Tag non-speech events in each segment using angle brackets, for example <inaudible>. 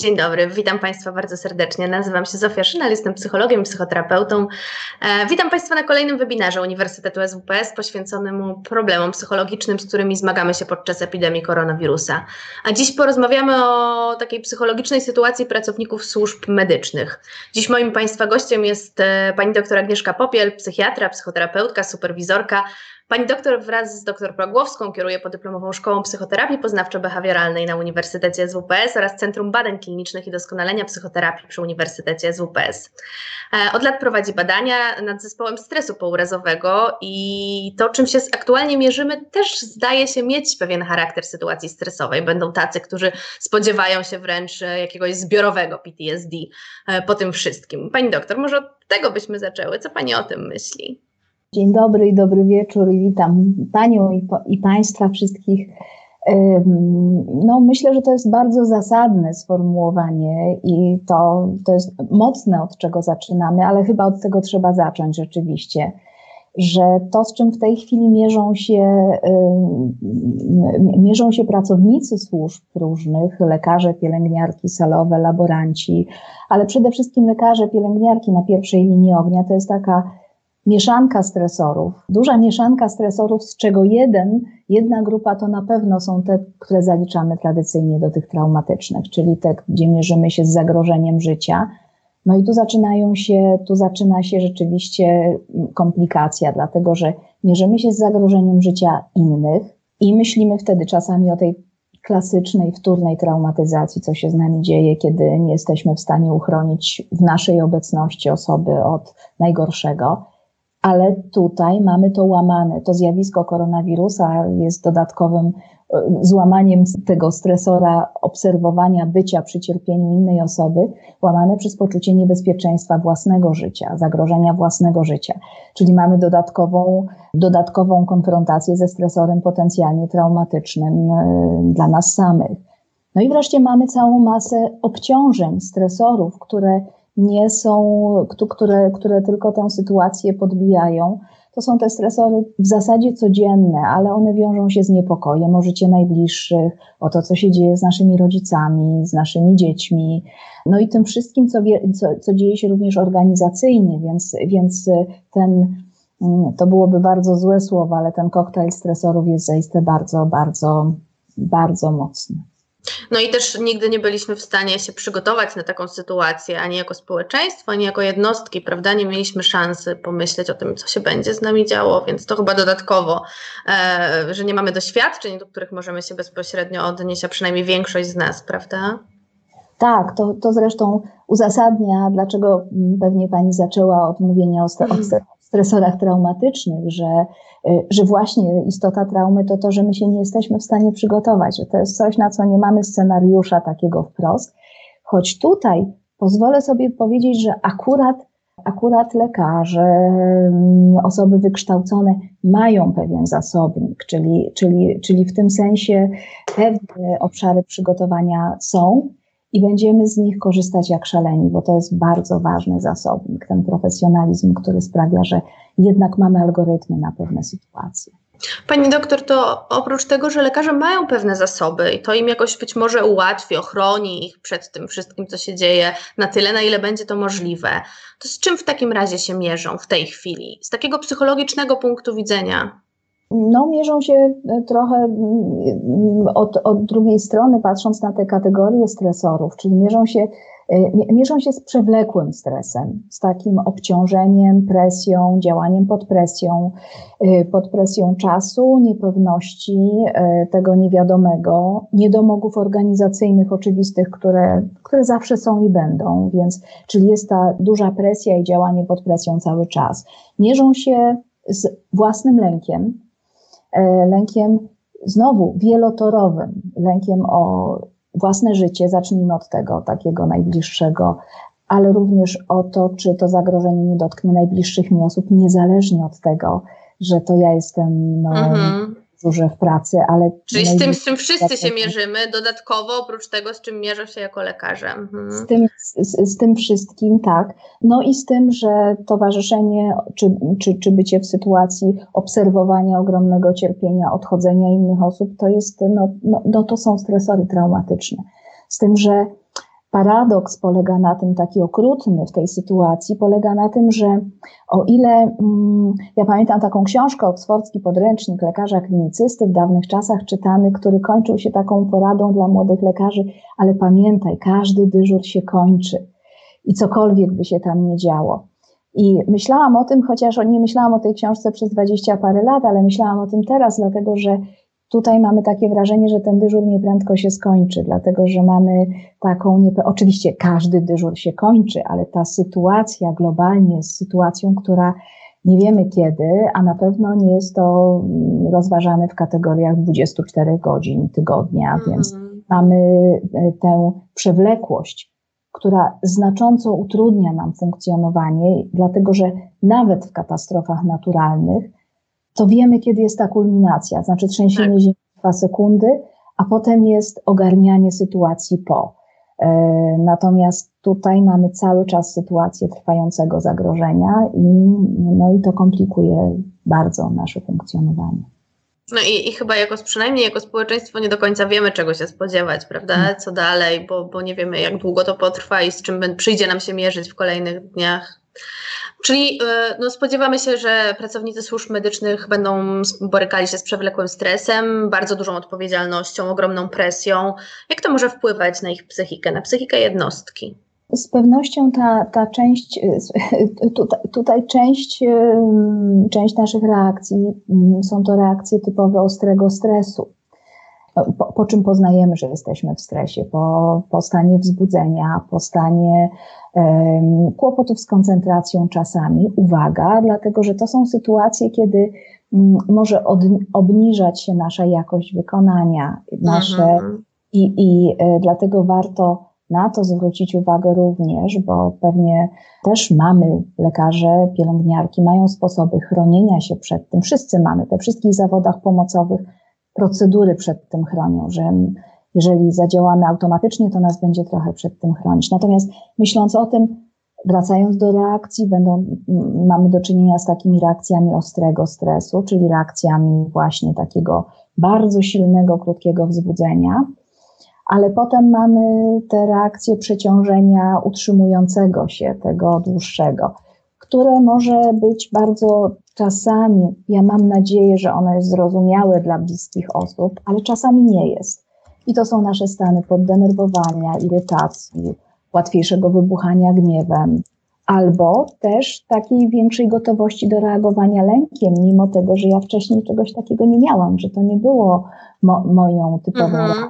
Dzień dobry, witam Państwa bardzo serdecznie. Nazywam się Zofia Szynal, jestem psychologiem, psychoterapeutą. E, witam Państwa na kolejnym webinarze Uniwersytetu SWPS poświęconemu problemom psychologicznym, z którymi zmagamy się podczas epidemii koronawirusa. A dziś porozmawiamy o takiej psychologicznej sytuacji pracowników służb medycznych. Dziś moim Państwa gościem jest e, pani doktor Agnieszka Popiel, psychiatra, psychoterapeutka, superwizorka, Pani doktor wraz z doktor Płagłowską kieruje podyplomową szkołą psychoterapii poznawczo-behawioralnej na Uniwersytecie SWPS oraz Centrum Badań Klinicznych i Doskonalenia Psychoterapii przy Uniwersytecie SWPS. E, od lat prowadzi badania nad zespołem stresu pourazowego i to, czym się aktualnie mierzymy, też zdaje się mieć pewien charakter sytuacji stresowej. Będą tacy, którzy spodziewają się wręcz jakiegoś zbiorowego PTSD e, po tym wszystkim. Pani doktor, może od tego byśmy zaczęły. Co Pani o tym myśli? Dzień dobry i dobry wieczór i witam Panią i, i Państwa wszystkich. No, myślę, że to jest bardzo zasadne sformułowanie i to, to jest mocne, od czego zaczynamy, ale chyba od tego trzeba zacząć rzeczywiście, że to, z czym w tej chwili mierzą się, mierzą się pracownicy służb różnych, lekarze, pielęgniarki salowe, laboranci, ale przede wszystkim lekarze, pielęgniarki na pierwszej linii ognia, to jest taka mieszanka stresorów, duża mieszanka stresorów, z czego jeden, jedna grupa to na pewno są te, które zaliczamy tradycyjnie do tych traumatycznych, czyli te, gdzie mierzymy się z zagrożeniem życia. No i tu zaczynają się, tu zaczyna się rzeczywiście komplikacja, dlatego że mierzymy się z zagrożeniem życia innych i myślimy wtedy czasami o tej klasycznej, wtórnej traumatyzacji, co się z nami dzieje, kiedy nie jesteśmy w stanie uchronić w naszej obecności osoby od najgorszego ale tutaj mamy to łamane. To zjawisko koronawirusa jest dodatkowym e, złamaniem tego stresora obserwowania bycia przy cierpieniu innej osoby, łamane przez poczucie niebezpieczeństwa własnego życia, zagrożenia własnego życia. Czyli mamy dodatkową, dodatkową konfrontację ze stresorem potencjalnie traumatycznym e, dla nas samych. No i wreszcie mamy całą masę obciążeń, stresorów, które nie są, które, które tylko tę sytuację podbijają. To są te stresory w zasadzie codzienne, ale one wiążą się z niepokojem o życie najbliższych, o to, co się dzieje z naszymi rodzicami, z naszymi dziećmi, no i tym wszystkim, co, co, co dzieje się również organizacyjnie, więc, więc ten, mm, to byłoby bardzo złe słowo, ale ten koktajl stresorów jest zaiste bardzo, bardzo, bardzo mocny. No i też nigdy nie byliśmy w stanie się przygotować na taką sytuację, ani jako społeczeństwo, ani jako jednostki, prawda? Nie mieliśmy szansy pomyśleć o tym, co się będzie z nami działo, więc to chyba dodatkowo, e, że nie mamy doświadczeń, do których możemy się bezpośrednio odnieść, a przynajmniej większość z nas, prawda? Tak, to, to zresztą uzasadnia, dlaczego pewnie Pani zaczęła od mówienia o, st- mhm stresorach traumatycznych, że, że właśnie istota traumy to to, że my się nie jesteśmy w stanie przygotować, że to jest coś, na co nie mamy scenariusza takiego wprost. Choć tutaj pozwolę sobie powiedzieć, że akurat, akurat lekarze, mm, osoby wykształcone mają pewien zasobnik, czyli, czyli, czyli w tym sensie pewne obszary przygotowania są, i będziemy z nich korzystać jak szaleni, bo to jest bardzo ważny zasobnik, ten profesjonalizm, który sprawia, że jednak mamy algorytmy na pewne sytuacje. Pani doktor, to oprócz tego, że lekarze mają pewne zasoby i to im jakoś być może ułatwi, ochroni ich przed tym wszystkim, co się dzieje, na tyle, na ile będzie to możliwe, to z czym w takim razie się mierzą w tej chwili? Z takiego psychologicznego punktu widzenia? No, mierzą się e, trochę od, od drugiej strony, patrząc na te kategorie stresorów, czyli mierzą się, mierzą się z przewlekłym stresem, z takim obciążeniem, presją, działaniem pod presją, e, pod presją czasu, niepewności, tego niewiadomego, niedomogów organizacyjnych oczywistych, które, które zawsze są i będą, więc, czyli jest ta duża presja i działanie pod presją cały czas. Mierzą się z własnym lękiem, E, lękiem znowu wielotorowym, lękiem o własne życie, zacznijmy od tego takiego najbliższego, ale również o to, czy to zagrożenie nie dotknie najbliższych mi osób, niezależnie od tego, że to ja jestem no, mhm w pracy, ale... Czyli z tym, z czym wszyscy się mierzymy, dodatkowo oprócz tego, z czym mierzą się jako lekarze. Mhm. Z, tym, z, z, tym wszystkim, tak. No i z tym, że towarzyszenie, czy, czy, czy bycie w sytuacji obserwowania ogromnego cierpienia, odchodzenia innych osób, to jest, no, no, no to są stresory traumatyczne. Z tym, że paradoks polega na tym, taki okrutny w tej sytuacji, polega na tym, że o ile mm, ja pamiętam taką książkę, oksfordzki podręcznik lekarza klinicysty w dawnych czasach czytany, który kończył się taką poradą dla młodych lekarzy, ale pamiętaj, każdy dyżur się kończy i cokolwiek by się tam nie działo. I myślałam o tym, chociaż nie myślałam o tej książce przez dwadzieścia parę lat, ale myślałam o tym teraz, dlatego że Tutaj mamy takie wrażenie, że ten dyżur nieprędko się skończy, dlatego że mamy taką, nie, oczywiście każdy dyżur się kończy, ale ta sytuacja globalnie jest sytuacją, która nie wiemy kiedy, a na pewno nie jest to mm, rozważane w kategoriach 24 godzin tygodnia, mm. więc mamy e, tę przewlekłość, która znacząco utrudnia nam funkcjonowanie, dlatego że nawet w katastrofach naturalnych to wiemy, kiedy jest ta kulminacja, znaczy trzęsienie tak. ziemi dwa sekundy, a potem jest ogarnianie sytuacji po. E, natomiast tutaj mamy cały czas sytuację trwającego zagrożenia i, no i to komplikuje bardzo nasze funkcjonowanie. No i, i chyba jako, przynajmniej jako społeczeństwo nie do końca wiemy, czego się spodziewać, prawda? Hmm. Co dalej, bo, bo nie wiemy, jak długo to potrwa i z czym przyjdzie nam się mierzyć w kolejnych dniach. Czyli e, no, spodziewamy się, że pracownicy służb medycznych będą borykali się z przewlekłym stresem, bardzo dużą odpowiedzialnością, ogromną presją. Jak to może wpływać na ich psychikę, na psychikę jednostki? Z pewnością ta, ta część, e, <laughs> tutaj, tutaj część, część naszych reakcji są to reakcje typowe ostrego stresu. Po, po, czym poznajemy, że jesteśmy w stresie, po, po stanie wzbudzenia, po stanie kłopotów z koncentracją czasami. Uwaga, dlatego że to są sytuacje, kiedy mm, może od, obniżać się nasza jakość wykonania, nasze mhm. i, i e, dlatego warto na to zwrócić uwagę również, bo pewnie też mamy lekarze, pielęgniarki, mają sposoby chronienia się przed tym. Wszyscy mamy, we wszystkich zawodach pomocowych procedury przed tym chronią, że jeżeli zadziałamy automatycznie, to nas będzie trochę przed tym chronić. Natomiast myśląc o tym, wracając do reakcji, będą, mamy do czynienia z takimi reakcjami ostrego stresu, czyli reakcjami właśnie takiego bardzo silnego, krótkiego wzbudzenia, ale potem mamy te reakcje przeciążenia utrzymującego się, tego dłuższego, które może być bardzo czasami, ja mam nadzieję, że ono jest zrozumiałe dla bliskich osób, ale czasami nie jest. I to są nasze stany poddenerwowania, irytacji, łatwiejszego wybuchania gniewem, albo też takiej większej gotowości do reagowania lękiem, mimo tego, że ja wcześniej czegoś takiego nie miałam, że to nie było mo moją typową mhm.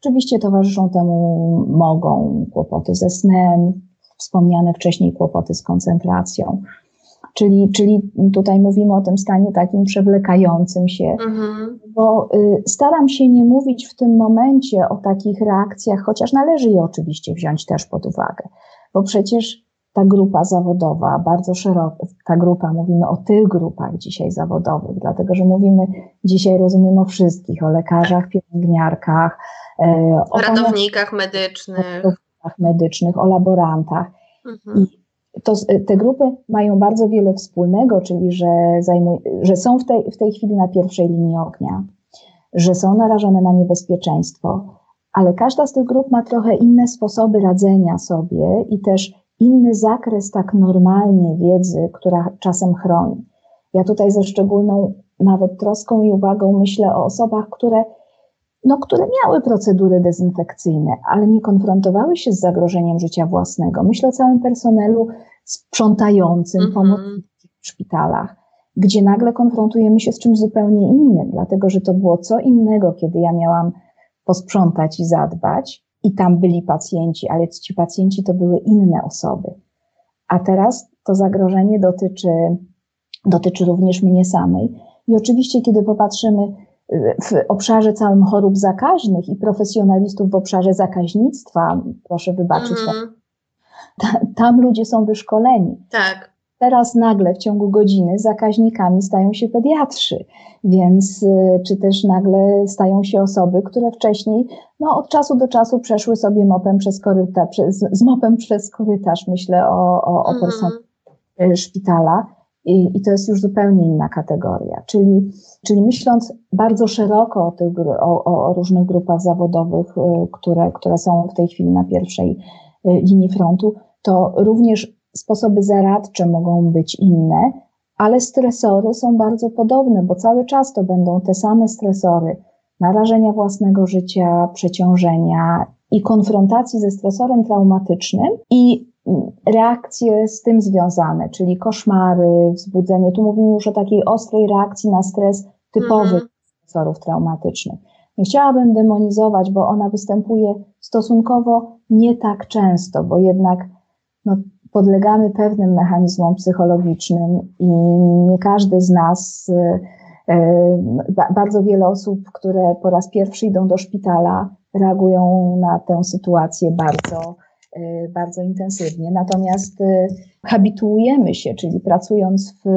Oczywiście towarzyszą temu mogą kłopoty ze snem, wspomniane wcześniej kłopoty z koncentracją. Czyli, czyli tutaj mówimy o tym stanie takim przewlekającym się, mhm. bo y, staram się nie mówić w tym momencie o takich reakcjach, chociaż należy je oczywiście wziąć też pod uwagę, bo przecież ta grupa zawodowa, bardzo szeroka, ta grupa, mówimy o tych grupach dzisiaj zawodowych, dlatego że mówimy dzisiaj, rozumiem, o wszystkich, o lekarzach, pielęgniarkach, e, o ratownikach medycznych. Medycznych, o laborantach. Mhm. I to, te grupy mają bardzo wiele wspólnego, czyli że, zajmuj, że są w tej, w tej chwili na pierwszej linii ognia, że są narażone na niebezpieczeństwo, ale każda z tych grup ma trochę inne sposoby radzenia sobie i też inny zakres tak normalnie wiedzy, która czasem chroni. Ja tutaj ze szczególną nawet troską i uwagą myślę o osobach, które no, które miały procedury dezynfekcyjne, ale nie konfrontowały się z zagrożeniem życia własnego. Myślę o całym personelu sprzątającym, mm pomocniczym w szpitalach, gdzie nagle konfrontujemy się z czymś zupełnie innym, dlatego że to było co innego, kiedy ja miałam posprzątać i zadbać, i tam byli pacjenci, ale ci pacjenci to były inne osoby. A teraz to zagrożenie dotyczy, dotyczy również mnie samej. I oczywiście, kiedy popatrzymy w obszarze całym chorób zakaźnych i profesjonalistów w obszarze zakaźnictwa, proszę wybaczyć, mm. tam ludzie są wyszkoleni. Tak. Teraz nagle w ciągu godziny zakaźnikami stają się pediatrzy, więc y, czy też nagle stają się osoby, które wcześniej no, od czasu do czasu przeszły sobie mopem przez korytarz, z mopem przez korytarz, myślę o, o, o mm. personelu szpitala I, I, to jest już zupełnie inna kategoria. Czyli, czyli myśląc bardzo szeroko o, tych, o, o różnych grupach zawodowych, y, które, które są w tej chwili na pierwszej y, linii frontu, to również sposoby zaradcze mogą być inne, ale stresory są bardzo podobne, bo cały czas to będą te same stresory narażenia własnego życia, przeciążenia i konfrontacji ze stresorem traumatycznym i reakcje z tym związane, czyli koszmary, wzbudzenie. Tu mówimy już o takiej ostrej reakcji na stres typowych mhm. stresorów traumatycznych. Nie chciałabym demonizować, bo ona występuje stosunkowo nie tak często, bo jednak no, podlegamy pewnym mechanizmom psychologicznym i nie każdy z nas, e, e, bardzo wiele osób, które po raz pierwszy idą do szpitala, reagują na tę sytuację bardzo, bardzo intensywnie. Natomiast habituujemy się, czyli pracując w,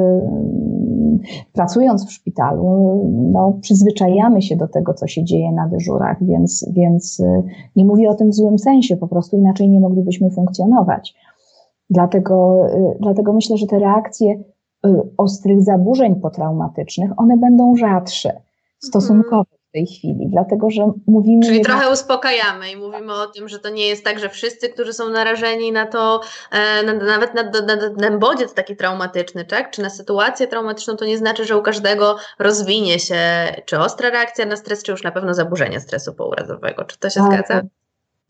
pracując w szpitalu, no, przyzwyczajamy się do tego, co się dzieje na dyżurach, więc, więc nie mówię o tym w złym sensie, po prostu inaczej nie moglibyśmy funkcjonować. Dlatego, y, dlatego myślę, że te reakcje y, ostrych zaburzeń potraumatycznych, one będą rzadsze stosunkowo w tej chwili, dlatego że mówimy. Czyli jednak... trochę uspokajamy i mówimy o tym, że to nie jest tak, że wszyscy, którzy są narażeni na to, e, na, nawet na, na, na bodziec taki traumatyczny, tak? czy na sytuację traumatyczną, to nie znaczy, że u każdego rozwinie się czy ostra reakcja na stres, czy już na pewno zaburzenie stresu pourazowego. Czy to się tak, zgadza?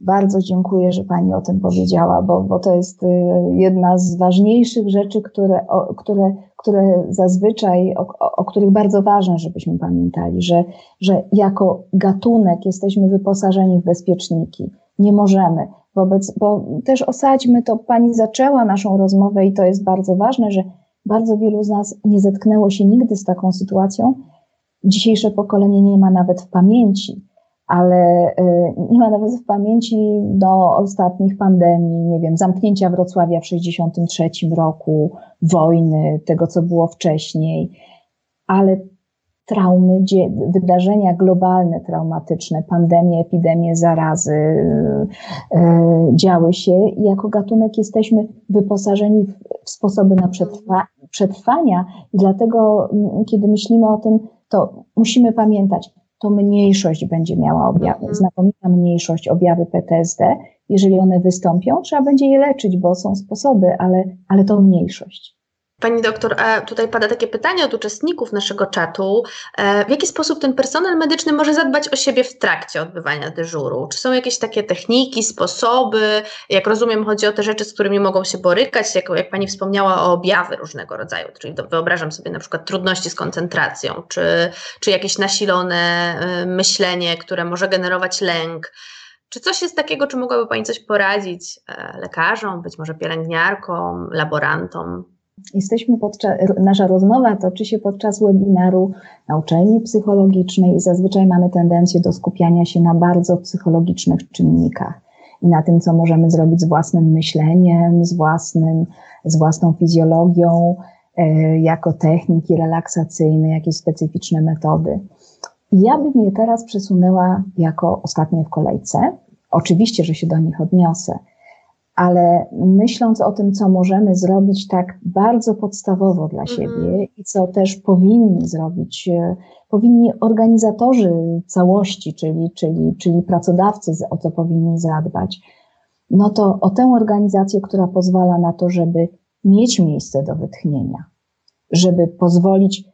Bardzo dziękuję, że Pani o tym powiedziała, bo, bo to jest y, jedna z ważniejszych rzeczy, które, o, które, które zazwyczaj, o, o, których bardzo ważne, żebyśmy pamiętali, że, że jako gatunek jesteśmy wyposażeni w bezpieczniki. Nie możemy. Wobec, bo też osadźmy to, Pani zaczęła naszą rozmowę i to jest bardzo ważne, że bardzo wielu z nas nie zetknęło się nigdy z taką sytuacją. Dzisiejsze pokolenie nie ma nawet w pamięci ale y, nie ma nawet w pamięci do ostatnich pandemii, nie wiem, zamknięcia Wrocławia w 63 roku, wojny, tego co było wcześniej, ale traumy, wydarzenia globalne, traumatyczne, pandemie, epidemie, zarazy y, y, działy się i jako gatunek jesteśmy wyposażeni w sposoby na przetrwa, przetrwania. I dlatego, mm, kiedy myślimy o tym, to musimy pamiętać, to mniejszość będzie miała objawy, mhm. znakomita mniejszość objawy PTSD. Jeżeli one wystąpią, trzeba będzie je leczyć, bo są sposoby, ale, ale to mniejszość. Pani doktor, tutaj pada takie pytanie od uczestników naszego czatu. E, w jaki sposób ten personel medyczny może zadbać o siebie w trakcie odbywania dyżuru? Czy są jakieś takie techniki, sposoby? Jak rozumiem, chodzi o te rzeczy, z którymi mogą się borykać, jak, jak Pani wspomniała o objawy różnego rodzaju, czyli wyobrażam sobie na przykład trudności z koncentracją, czy, czy jakieś nasilone e, myślenie, które może generować lęk. Czy coś jest takiego, czy mogłaby Pani coś poradzić e, lekarzom, być może pielęgniarkom, laborantom? Jesteśmy podczas, nasza rozmowa toczy się podczas webinaru na uczelni psychologicznej i zazwyczaj mamy tendencję do skupiania się na bardzo psychologicznych czynnikach i na tym, co możemy zrobić z własnym myśleniem, z, własnym, z własną fizjologią, e, jako techniki relaksacyjne, jakieś specyficzne metody. Ja bym je teraz przesunęła jako ostatnie w kolejce. Oczywiście, że się do nich odniosę ale myśląc o tym, co możemy zrobić tak bardzo podstawowo dla mhm. siebie i co też powinni zrobić, e, powinni organizatorzy całości, czyli, czyli, czyli pracodawcy, o co powinni zadbać, no to o tę organizację, która pozwala na to, żeby mieć miejsce do wytchnienia, żeby pozwolić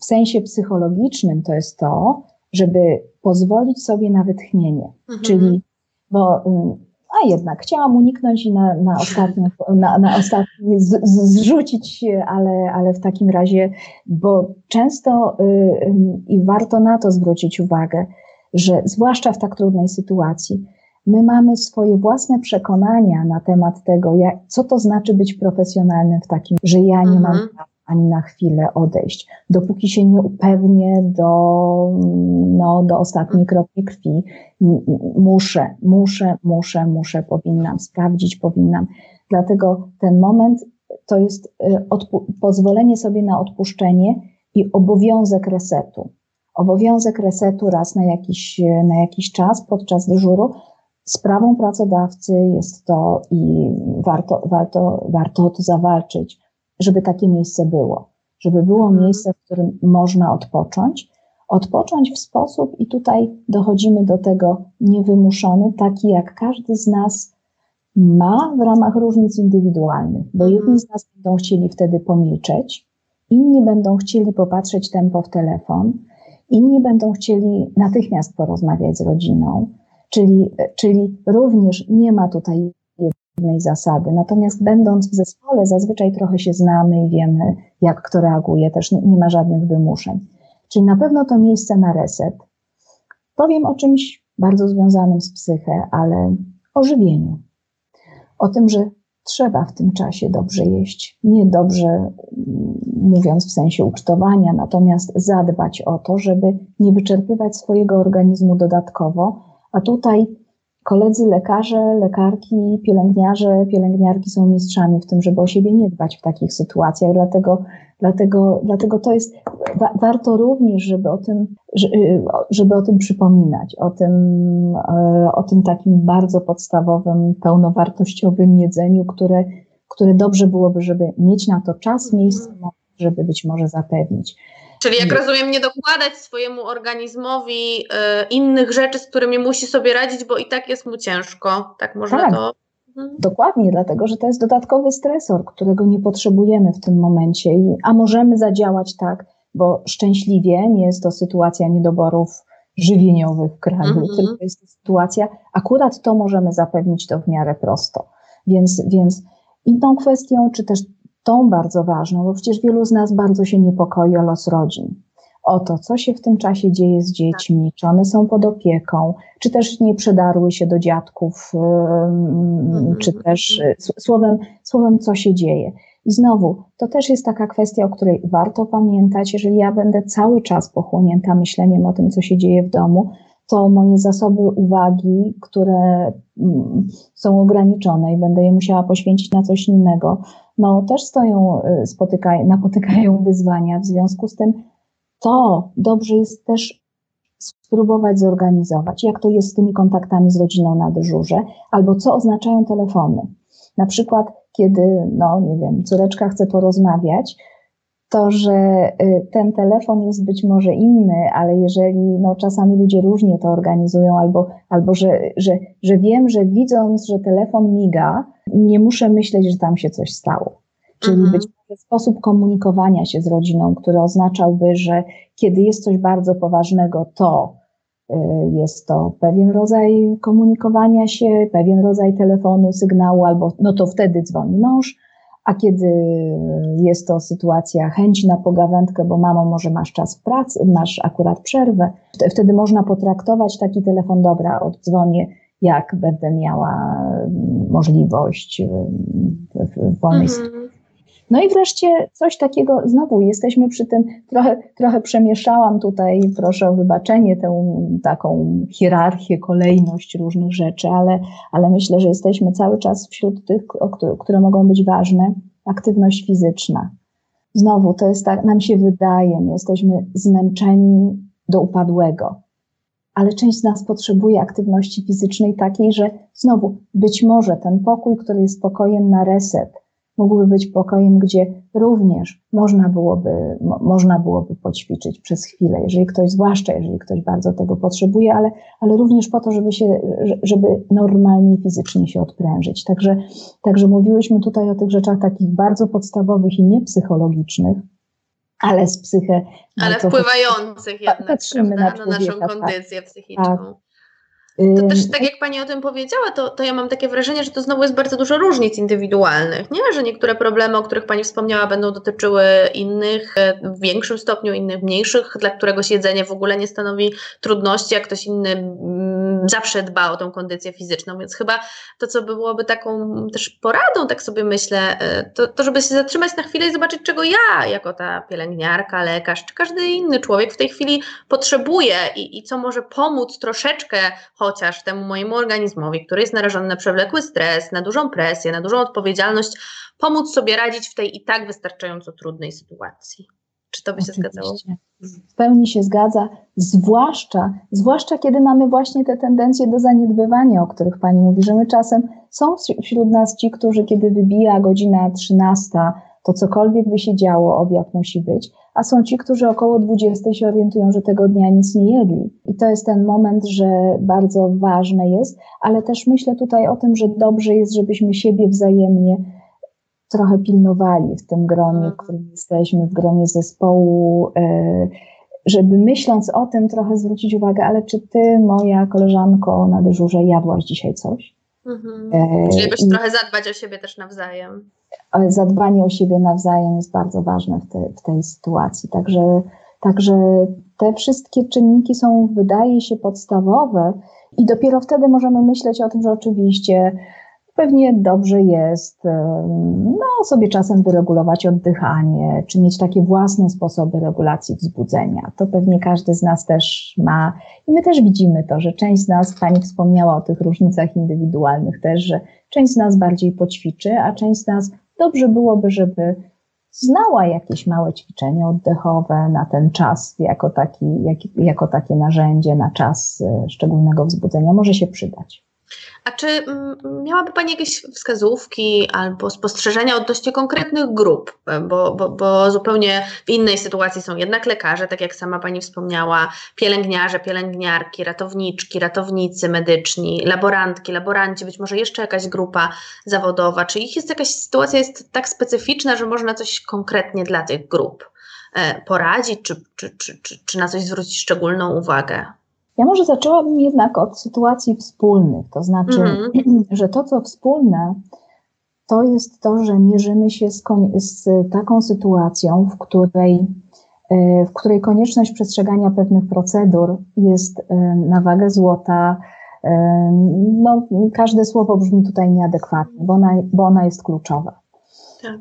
w sensie psychologicznym, to jest to, żeby pozwolić sobie na wytchnienie, mhm. czyli bo mm, a jednak chciałam uniknąć i na, na ostatni, na, na ostatni z, zrzucić, ale, ale w takim razie, bo często y, y, i warto na to zwrócić uwagę, że zwłaszcza w tak trudnej sytuacji, my mamy swoje własne przekonania na temat tego, jak, co to znaczy być profesjonalnym w takim, że ja nie mam mhm ani na chwilę odejść, dopóki się nie upewnię do, no, do ostatniej kropli krwi. Muszę, muszę, muszę, muszę, powinnam sprawdzić, powinnam. Dlatego ten moment to jest y, pozwolenie sobie na odpuszczenie i obowiązek resetu. Obowiązek resetu raz na jakiś, na jakiś czas podczas dyżuru. Sprawą pracodawcy jest to i warto, warto, warto o to zawalczyć żeby takie miejsce było. Żeby było mhm. miejsce, w którym można odpocząć. Odpocząć w sposób, i tutaj dochodzimy do tego niewymuszony, taki jak każdy z nas ma w ramach różnic indywidualnych, bo mhm. jedni z nas będą chcieli wtedy pomilczeć, inni będą chcieli popatrzeć tempo w telefon, inni będą chcieli natychmiast porozmawiać z rodziną, czyli, czyli również nie ma tutaj zasady. Natomiast będąc w zespole, zazwyczaj trochę się znamy i wiemy, jak kto reaguje, też nie, nie ma żadnych wymuszeń. Czyli na pewno to miejsce na reset. Powiem o czymś bardzo związanym z psychę, ale o żywieniu. O tym, że trzeba w tym czasie dobrze jeść. Nie dobrze mm, mówiąc w sensie ucztowania, natomiast zadbać o to, żeby nie wyczerpywać swojego organizmu dodatkowo. A tutaj koledzy lekarze, lekarki, pielęgniarze, pielęgniarki są mistrzami w tym, żeby o siebie nie dbać w takich sytuacjach. Dlatego, dlatego, dlatego to jest, wa, warto również, żeby o tym, żeby o tym przypominać, o tym, e, o tym takim bardzo podstawowym, pełnowartościowym jedzeniu, które, które dobrze byłoby, żeby mieć na to czas, miejsce, żeby być może zapewnić. Czyli jak rozumiem, nie dokładać swojemu organizmowi y, innych rzeczy, z którymi musi sobie radzić, bo i tak jest mu ciężko. Tak można tak, to. Mhm. Dokładnie, dlatego że to jest dodatkowy stresor, którego nie potrzebujemy w tym momencie, I, a możemy zadziałać tak, bo szczęśliwie nie jest to sytuacja niedoborów żywieniowych w kraju, mhm. tylko jest to sytuacja, akurat to możemy zapewnić to w miarę prosto. Więc, więc inną kwestią, czy też tą bardzo ważną, bo przecież wielu z nas bardzo się niepokoi o los rodzin. O to, co się w tym czasie dzieje z dziećmi, czy one są pod opieką, czy też nie przedarły się do dziadków, mhm. czy też słowem, słowem, co się dzieje. I znowu, to też jest taka kwestia, o której warto pamiętać, jeżeli ja będę cały czas pochłonięta myśleniem o tym, co się dzieje w domu, to moje zasoby uwagi, które mm, są ograniczone i będę je musiała poświęcić na coś innego, no też stoją, y, napotykają wyzwania. W związku z tym to dobrze jest też spróbować zorganizować, jak to jest z tymi kontaktami z rodziną na dyżurze, albo co oznaczają telefony. Na przykład, kiedy, no nie wiem, córeczka chce porozmawiać, to, że y, ten telefon jest być może inny, ale jeżeli no, czasami ludzie różnie to organizują, albo, albo że, że, że wiem, że widząc, że telefon miga, nie muszę myśleć, że tam się coś stało. Czyli mhm. być może sposób komunikowania się z rodziną, który oznaczałby, że kiedy jest coś bardzo poważnego, to y, jest to pewien rodzaj komunikowania się, pewien rodzaj telefonu, sygnału, albo no to wtedy dzwoni mąż, a kiedy jest to sytuacja chęci na pogawędkę, bo mamo, może masz czas w pracy, masz akurat przerwę, wtedy można potraktować taki telefon, dobra, oddzwonię, jak będę miała możliwość w wolnej mhm. No i wreszcie coś takiego, znowu jesteśmy przy tym, trochę, trochę przemieszałam tutaj, proszę o wybaczenie, tę taką hierarchię, kolejność różnych rzeczy, ale, ale myślę, że jesteśmy cały czas wśród tych, które mogą być ważne, aktywność fizyczna. Znowu, to jest tak, nam się wydaje, my jesteśmy zmęczeni do upadłego, ale część z nas potrzebuje aktywności fizycznej takiej, że znowu, być może ten pokój, który jest pokojem na reset, mógłby być pokojem, gdzie również można byłoby, mo, można byłoby poćwiczyć przez chwilę, jeżeli ktoś, zwłaszcza jeżeli ktoś bardzo tego potrzebuje, ale, ale również po to, żeby się, żeby normalnie fizycznie się odprężyć. Także, także mówiłyśmy tutaj o tych rzeczach takich bardzo podstawowych i niepsychologicznych, ale z psychę. Ale wpływających jednak patrzymy na, na naszą tak. kondycję psychiczną. Tak. To też tak jak Pani o tym powiedziała, to, to ja mam takie wrażenie, że to znowu jest bardzo dużo różnic indywidualnych, nie? Że niektóre problemy, o których Pani wspomniała, będą dotyczyły innych e, w większym stopniu, innych mniejszych, dla któregoś jedzenie w ogóle nie stanowi trudności, a ktoś inny mm, zawsze dba o tą kondycję fizyczną, więc chyba to, co byłoby taką też poradą, tak sobie myślę, e, to, to żeby się zatrzymać na chwilę i zobaczyć, czego ja, jako ta pielęgniarka, lekarz, czy każdy inny człowiek w tej chwili potrzebuje i, i co może pomóc troszeczkę chociaż temu mojemu organizmowi, który jest narażony na przewlekły stres, na dużą presję, na dużą odpowiedzialność, pomóc sobie radzić w tej i tak wystarczająco trudnej sytuacji. Czy to by się Oczywiście. zgadzało? W pełni się zgadza, zwłaszcza, zwłaszcza kiedy mamy właśnie te tendencje do zaniedbywania, o których Pani mówi, że my czasem są wśród nas ci, którzy kiedy wybija godzina 13, to cokolwiek by się działo, obiad musi być, a są ci, którzy około 20 się orientują, że tego dnia nic nie jedli. I to jest ten moment, że bardzo ważne jest, ale też myślę tutaj o tym, że dobrze jest, żebyśmy siebie wzajemnie trochę pilnowali w tym gronie, w mhm. którym jesteśmy, w gronie zespołu, e, żeby myśląc o tym trochę zwrócić uwagę, ale czy ty, moja koleżanko na dyżurze, jadłaś dzisiaj coś? Mhm. E, Czyli byś trochę zadbać o siebie też nawzajem. Zadbanie o siebie nawzajem jest bardzo ważne w, te, w tej sytuacji. Także, także te wszystkie czynniki są, wydaje się, podstawowe, i dopiero wtedy możemy myśleć o tym, że oczywiście pewnie dobrze jest no, sobie czasem wyregulować oddychanie, czy mieć takie własne sposoby regulacji wzbudzenia. To pewnie każdy z nas też ma i my też widzimy to, że część z nas, Pani wspomniała o tych różnicach indywidualnych też, że część z nas bardziej poćwiczy, a część z nas dobrze byłoby, żeby znała jakieś małe ćwiczenia oddechowe na ten czas, jako, taki, jak, jako takie narzędzie na czas e, szczególnego wzbudzenia może się przydać. A czy mm, miałaby Pani jakieś wskazówki albo spostrzeżenia odnośnie konkretnych grup? Bo, bo, bo zupełnie w innej sytuacji są jednak lekarze, tak jak sama Pani wspomniała, pielęgniarze, pielęgniarki, ratowniczki, ratownicy medyczni, laborantki, laboranci, być może jeszcze jakaś grupa zawodowa. Czy ich jest jakaś sytuacja jest tak specyficzna, że można coś konkretnie dla tych grup e, poradzić, czy, czy, czy, czy, czy na coś zwrócić szczególną uwagę? Ja może zaczęłabym jednak od sytuacji wspólnych, to znaczy, mm-hmm. <clears throat> że to, co wspólne, to jest to, że mierzymy się z, z taką sytuacją, w której, e, w której konieczność przestrzegania pewnych procedur jest e, na wagę złota. E, no, każde słowo brzmi tutaj nieadekwatnie, bo ona, bo ona jest kluczowa. Tak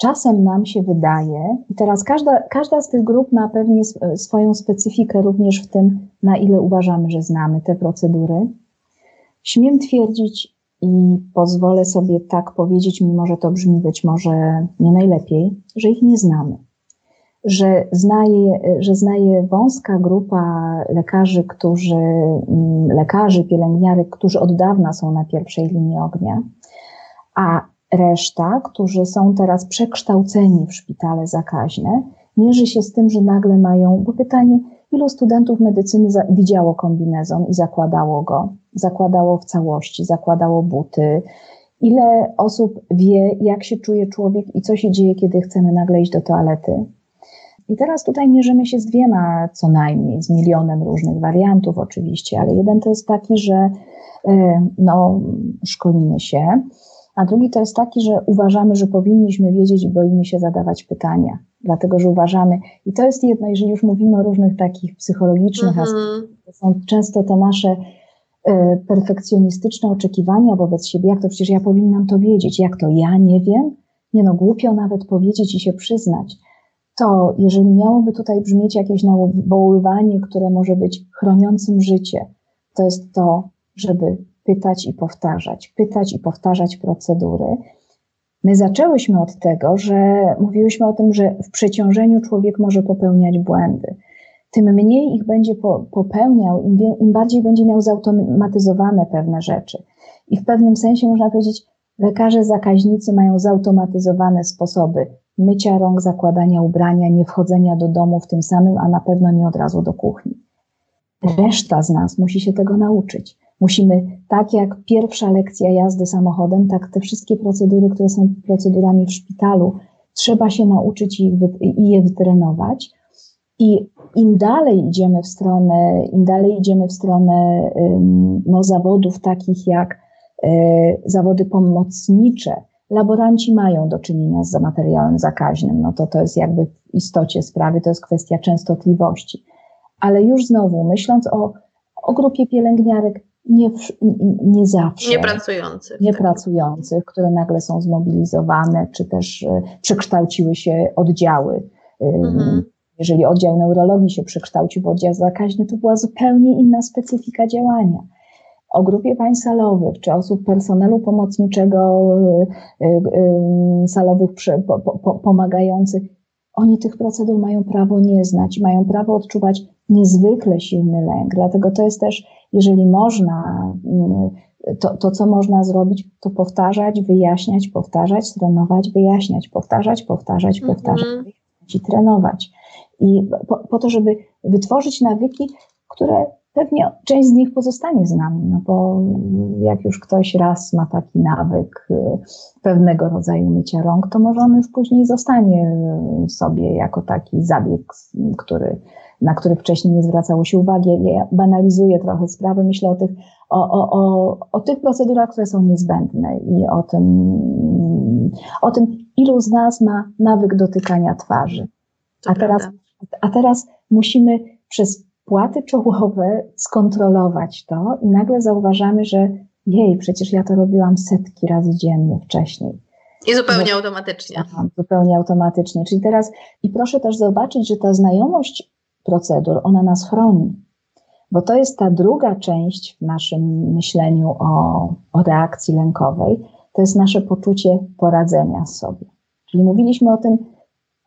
czasem nam się wydaje, i teraz każda, każda z tych grup ma pewnie swoją specyfikę również w tym, na ile uważamy, że znamy te procedury. Śmiem twierdzić i pozwolę sobie tak powiedzieć, mimo że to brzmi być może nie najlepiej, że ich nie znamy. Że znaje, że znaje wąska grupa lekarzy, którzy, mm, lekarzy, pielęgniarek, którzy od dawna są na pierwszej linii ognia, a Reszta, którzy są teraz przekształceni w szpitale zakaźne, mierzy się z tym, że nagle mają, bo pytanie, ilu studentów medycyny widziało kombinezon i zakładało go, zakładało w całości, zakładało buty, ile osób wie, jak się czuje człowiek i co się dzieje, kiedy chcemy nagle iść do toalety. I teraz tutaj mierzymy się z dwiema co najmniej, z milionem różnych wariantów oczywiście, ale jeden to jest taki, że e, no, szkolimy się, a drugi to jest taki, że uważamy, że powinniśmy wiedzieć i boimy się zadawać pytania, dlatego że uważamy, i to jest jedno, jeżeli już mówimy o różnych takich psychologicznych mhm. aspektach, to są często te nasze e, perfekcjonistyczne oczekiwania wobec siebie, jak to przecież ja powinnam to wiedzieć, jak to ja nie wiem, nie no, głupio nawet powiedzieć i się przyznać. To jeżeli miałoby tutaj brzmieć jakieś nawoływanie, które może być chroniącym życie, to jest to, żeby pytać i powtarzać, pytać i powtarzać procedury. My zaczęłyśmy od tego, że mówiłyśmy o tym, że w przeciążeniu człowiek może popełniać błędy. Tym mniej ich będzie popełniał, im, im bardziej będzie miał zautomatyzowane pewne rzeczy. I w pewnym sensie można powiedzieć, lekarze zakaźnicy mają zautomatyzowane sposoby mycia rąk, zakładania ubrania, nie wchodzenia do domu w tym samym, a na pewno nie od razu do kuchni. Reszta z nas musi się tego nauczyć. Musimy, tak jak pierwsza lekcja jazdy samochodem, tak te wszystkie procedury, które są procedurami w szpitalu, trzeba się nauczyć i, i je wytrenować. I im dalej idziemy w stronę, im dalej idziemy w stronę no, zawodów takich jak e, zawody pomocnicze, laboranci mają do czynienia z materiałem zakaźnym, no to to jest jakby w istocie sprawy, to jest kwestia częstotliwości. Ale już znowu, myśląc o, o grupie pielęgniarek, nie, nie zawsze. Niepracujących. Niepracujących, które nagle są zmobilizowane, czy też e, przekształciły się oddziały. Mhm. Jeżeli oddział neurologii się przekształcił w oddział zakaźny, to była zupełnie inna specyfika działania. O grupie pań salowych, czy osób personelu pomocniczego, e, e, salowych pomagających, oni tych procedur mają prawo nie znać, mają prawo odczuwać niezwykle silny lęk. Dlatego to jest też jeżeli można mm, to, to, co można zrobić, to powtarzać, wyjaśniać, powtarzać, trenować, wyjaśniać, powtarzać, powtarzać, powtarzać mm -hmm. i trenować. I po, po to, żeby wytworzyć nawyki, które pewnie część z nich pozostanie z nami, no bo jak już ktoś raz ma taki nawyk y, pewnego rodzaju mycia rąk, to może on już później zostanie sobie jako taki zabieg, który, na który wcześniej nie zwracało się uwagi. Ja banalizuję trochę sprawy, myślę o tych, o, o, o, o tych procedurach, które są niezbędne i o tym, o tym, ilu z nas ma nawyk dotykania twarzy. A teraz, a teraz musimy przez płaty czołowe skontrolować to i nagle zauważamy, że jej, przecież ja to robiłam setki razy dziennie wcześniej. I zupełnie automatycznie. Aha, zupełnie automatycznie. Czyli teraz, i proszę też zobaczyć, że ta znajomość procedur, ona nas chroni. Bo to jest ta druga część w naszym myśleniu o, o reakcji lękowej, to jest nasze poczucie poradzenia sobie. Czyli mówiliśmy o tym,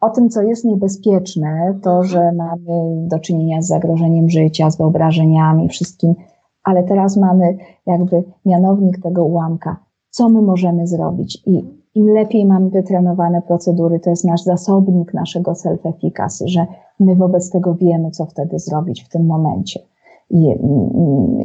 o tym, co jest niebezpieczne, to, że mamy do czynienia z zagrożeniem życia, z wyobrażeniami, wszystkim, ale teraz mamy jakby mianownik tego ułamka. Co my możemy zrobić? I im lepiej mamy wytrenowane procedury, to jest nasz zasobnik naszego self-efficacy, że my wobec tego wiemy, co wtedy zrobić w tym momencie. I,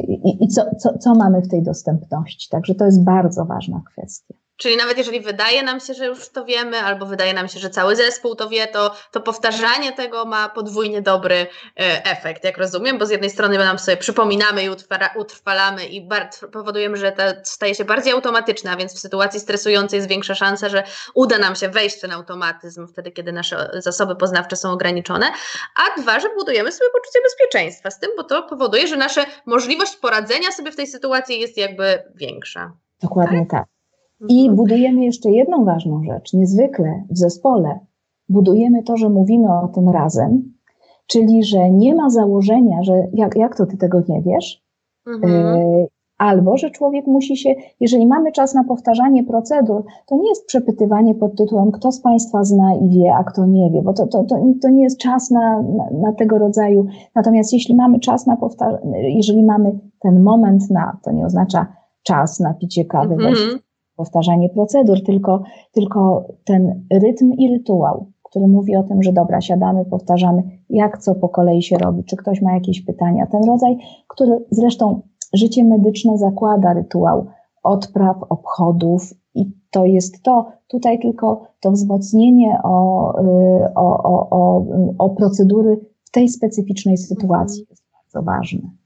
i, i co, co, co mamy w tej dostępności. Także to jest bardzo ważna kwestia. Czyli nawet jeżeli wydaje nam się, że już to wiemy, albo wydaje nam się, że cały zespół to wie, to, to powtarzanie tego ma podwójnie dobry e, efekt, jak rozumiem, bo z jednej strony nam sobie przypominamy i utrwalamy i powodujemy, że to staje się bardziej automatyczne, a więc w sytuacji stresującej jest większa szansa, że uda nam się wejść w ten automatyzm wtedy, kiedy nasze zasoby poznawcze są ograniczone, a dwa, że budujemy sobie poczucie bezpieczeństwa z tym, bo to powoduje, że nasza możliwość poradzenia sobie w tej sytuacji jest jakby większa. Dokładnie tak. tak. I mhm. budujemy jeszcze jedną ważną rzecz, niezwykle w zespole. Budujemy to, że mówimy o tym razem, czyli że nie ma założenia, że jak, jak to ty tego nie wiesz, mhm. E, albo że człowiek musi się, jeżeli mamy czas na powtarzanie procedur, to nie jest przepytywanie pod tytułem, kto z Państwa zna i wie, a kto nie wie, bo to, to, to, to nie jest czas na, na, na tego rodzaju. Natomiast jeśli mamy czas na powtarzanie, jeżeli mamy ten moment na, to nie oznacza czas na picie kawy, mhm powtarzanie procedur, tylko, tylko ten rytm i rytuał, który mówi o tym, że dobra, siadamy, powtarzamy, jak co po kolei się robi, czy ktoś ma jakieś pytania. Ten rodzaj, który zresztą życie medyczne zakłada rytuał odpraw, obchodów i to jest to. Tutaj tylko to wzmocnienie o, y, o, o, o, o procedury w tej specyficznej sytuacji jest bardzo ważne.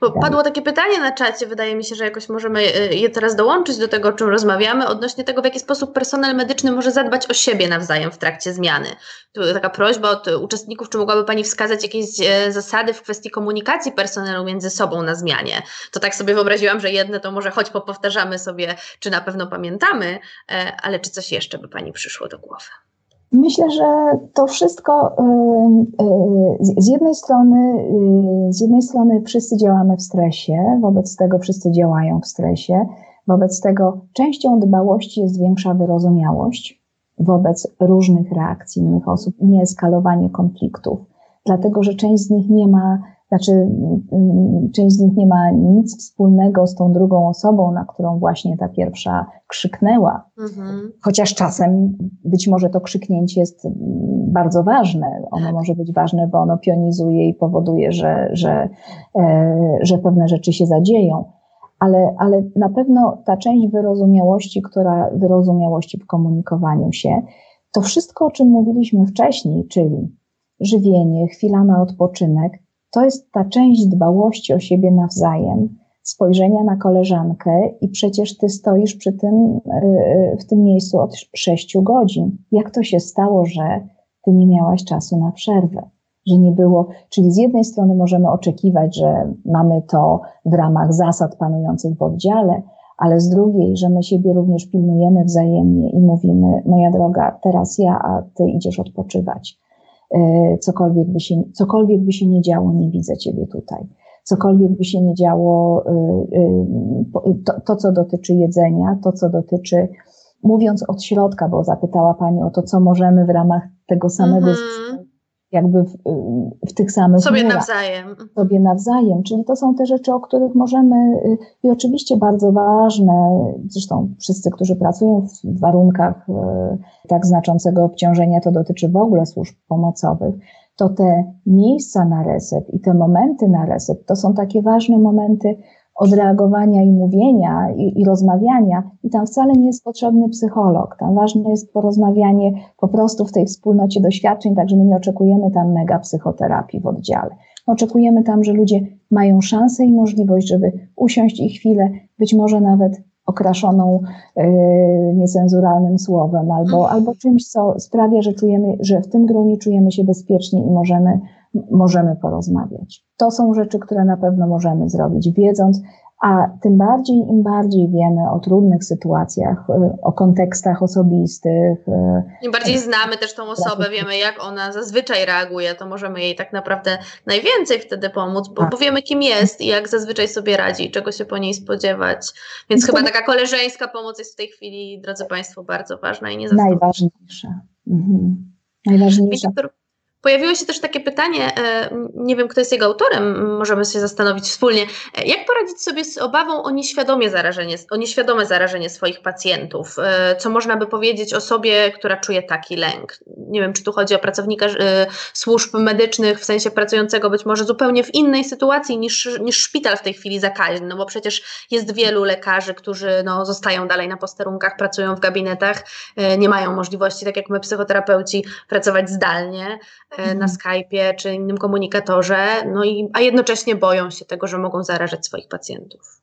Bo padło takie pytanie na czacie, wydaje mi się, że jakoś możemy y, je teraz dołączyć do tego, o czym rozmawiamy, odnośnie tego, w jaki sposób personel medyczny może zadbać o siebie nawzajem w trakcie zmiany. Tu taka prośba od uczestników, czy mogłaby Pani wskazać jakieś e, zasady w kwestii komunikacji personelu między sobą na zmianie? To tak sobie wyobraziłam, że jedne to może choć popowtarzamy sobie, czy na pewno pamiętamy, e, ale czy coś jeszcze by Pani przyszło do głowy? Myślę, że to wszystko y, y, z jednej strony, y, z jednej strony wszyscy działamy w stresie, wobec tego wszyscy działają w stresie, wobec tego częścią dbałości jest większa wyrozumiałość wobec różnych reakcji innych osób, nie eskalowanie konfliktów, dlatego że część z nich nie ma znaczy, mm, część z nich nie ma nic wspólnego z tą drugą osobą, na którą właśnie ta pierwsza krzyknęła. Mhm. Chociaż czasem być może to krzyknięcie jest mm, bardzo ważne. Ono może być ważne, bo ono pionizuje i powoduje, że, że, e, że pewne rzeczy się zadzieją. Ale, ale na pewno ta część wyrozumiałości, która wyrozumiałości w komunikowaniu się, to wszystko, o czym mówiliśmy wcześniej, czyli żywienie, chwila na odpoczynek, to jest ta część dbałości o siebie nawzajem, spojrzenia na koleżankę i przecież ty stoisz przy tym, y, w tym miejscu od sześciu godzin. Jak to się stało, że ty nie miałaś czasu na przerwę? Że nie było, czyli z jednej strony możemy oczekiwać, że mamy to w ramach zasad panujących w oddziale, ale z drugiej, że my siebie również pilnujemy wzajemnie i mówimy, moja droga, teraz ja, a ty idziesz odpoczywać cokolwiek by się, cokolwiek by się nie działo, nie widzę Ciebie tutaj. Cokolwiek by się nie działo, e, e, to, to co dotyczy jedzenia, to co dotyczy, mówiąc od środka, bo zapytała Pani o to, co możemy w ramach tego samego mm -hmm. Jakby w, w tych samych sobie murach, nawzajem. Sobie nawzajem, czyli to są te rzeczy, o których możemy y, i oczywiście bardzo ważne, zresztą wszyscy, którzy pracują w warunkach y, tak znaczącego obciążenia, to dotyczy w ogóle służb pomocowych, to te miejsca na reset i te momenty na reset, to są takie ważne momenty, odreagowania i mówienia i, i, rozmawiania, i tam wcale nie jest potrzebny psycholog. Tam ważne jest porozmawianie po prostu w tej wspólnocie doświadczeń, także my nie oczekujemy tam mega psychoterapii w oddziale. Oczekujemy tam, że ludzie mają szansę i możliwość, żeby usiąść i chwilę, być może nawet okraszoną yy, niecenzuralnym słowem albo, albo czymś, co sprawia, że czujemy, że w tym gronie czujemy się bezpiecznie i możemy możemy porozmawiać. To są rzeczy, które na pewno możemy zrobić, wiedząc, a tym bardziej, im bardziej wiemy o trudnych sytuacjach, y, o kontekstach osobistych. Y, Im bardziej znamy też tą osobę, wiemy jak ona zazwyczaj reaguje, to możemy jej tak naprawdę najwięcej wtedy pomóc, bo, bo wiemy kim jest i jak zazwyczaj sobie radzi i czego się po niej spodziewać. Więc chyba taka koleżeńska pomoc jest w tej chwili, drodzy Państwo, bardzo ważna i nie Najważniejsza. Mhm. Najważniejsza. Pojawiło się też takie pytanie, e, nie wiem kto jest jego autorem, możemy się zastanowić wspólnie, e, jak poradzić sobie z obawą o nieświadomie zarażenie, o nieświadome zarażenie swoich pacjentów? E, co można by powiedzieć osobie, która czuje taki lęk? Nie wiem, czy tu chodzi o pracownika służb medycznych, w sensie pracującego być może zupełnie w innej sytuacji niż, niż szpital w tej chwili zakaźny, no bo przecież jest wielu lekarzy, którzy no, zostają dalej na posterunkach, pracują w gabinetach, nie mają możliwości, tak jak my psychoterapeuci, pracować zdalnie. E, na mhm. Skype'ie czy innym komunikatorze, no i, a jednocześnie boją się tego, że mogą zarażać swoich pacjentów?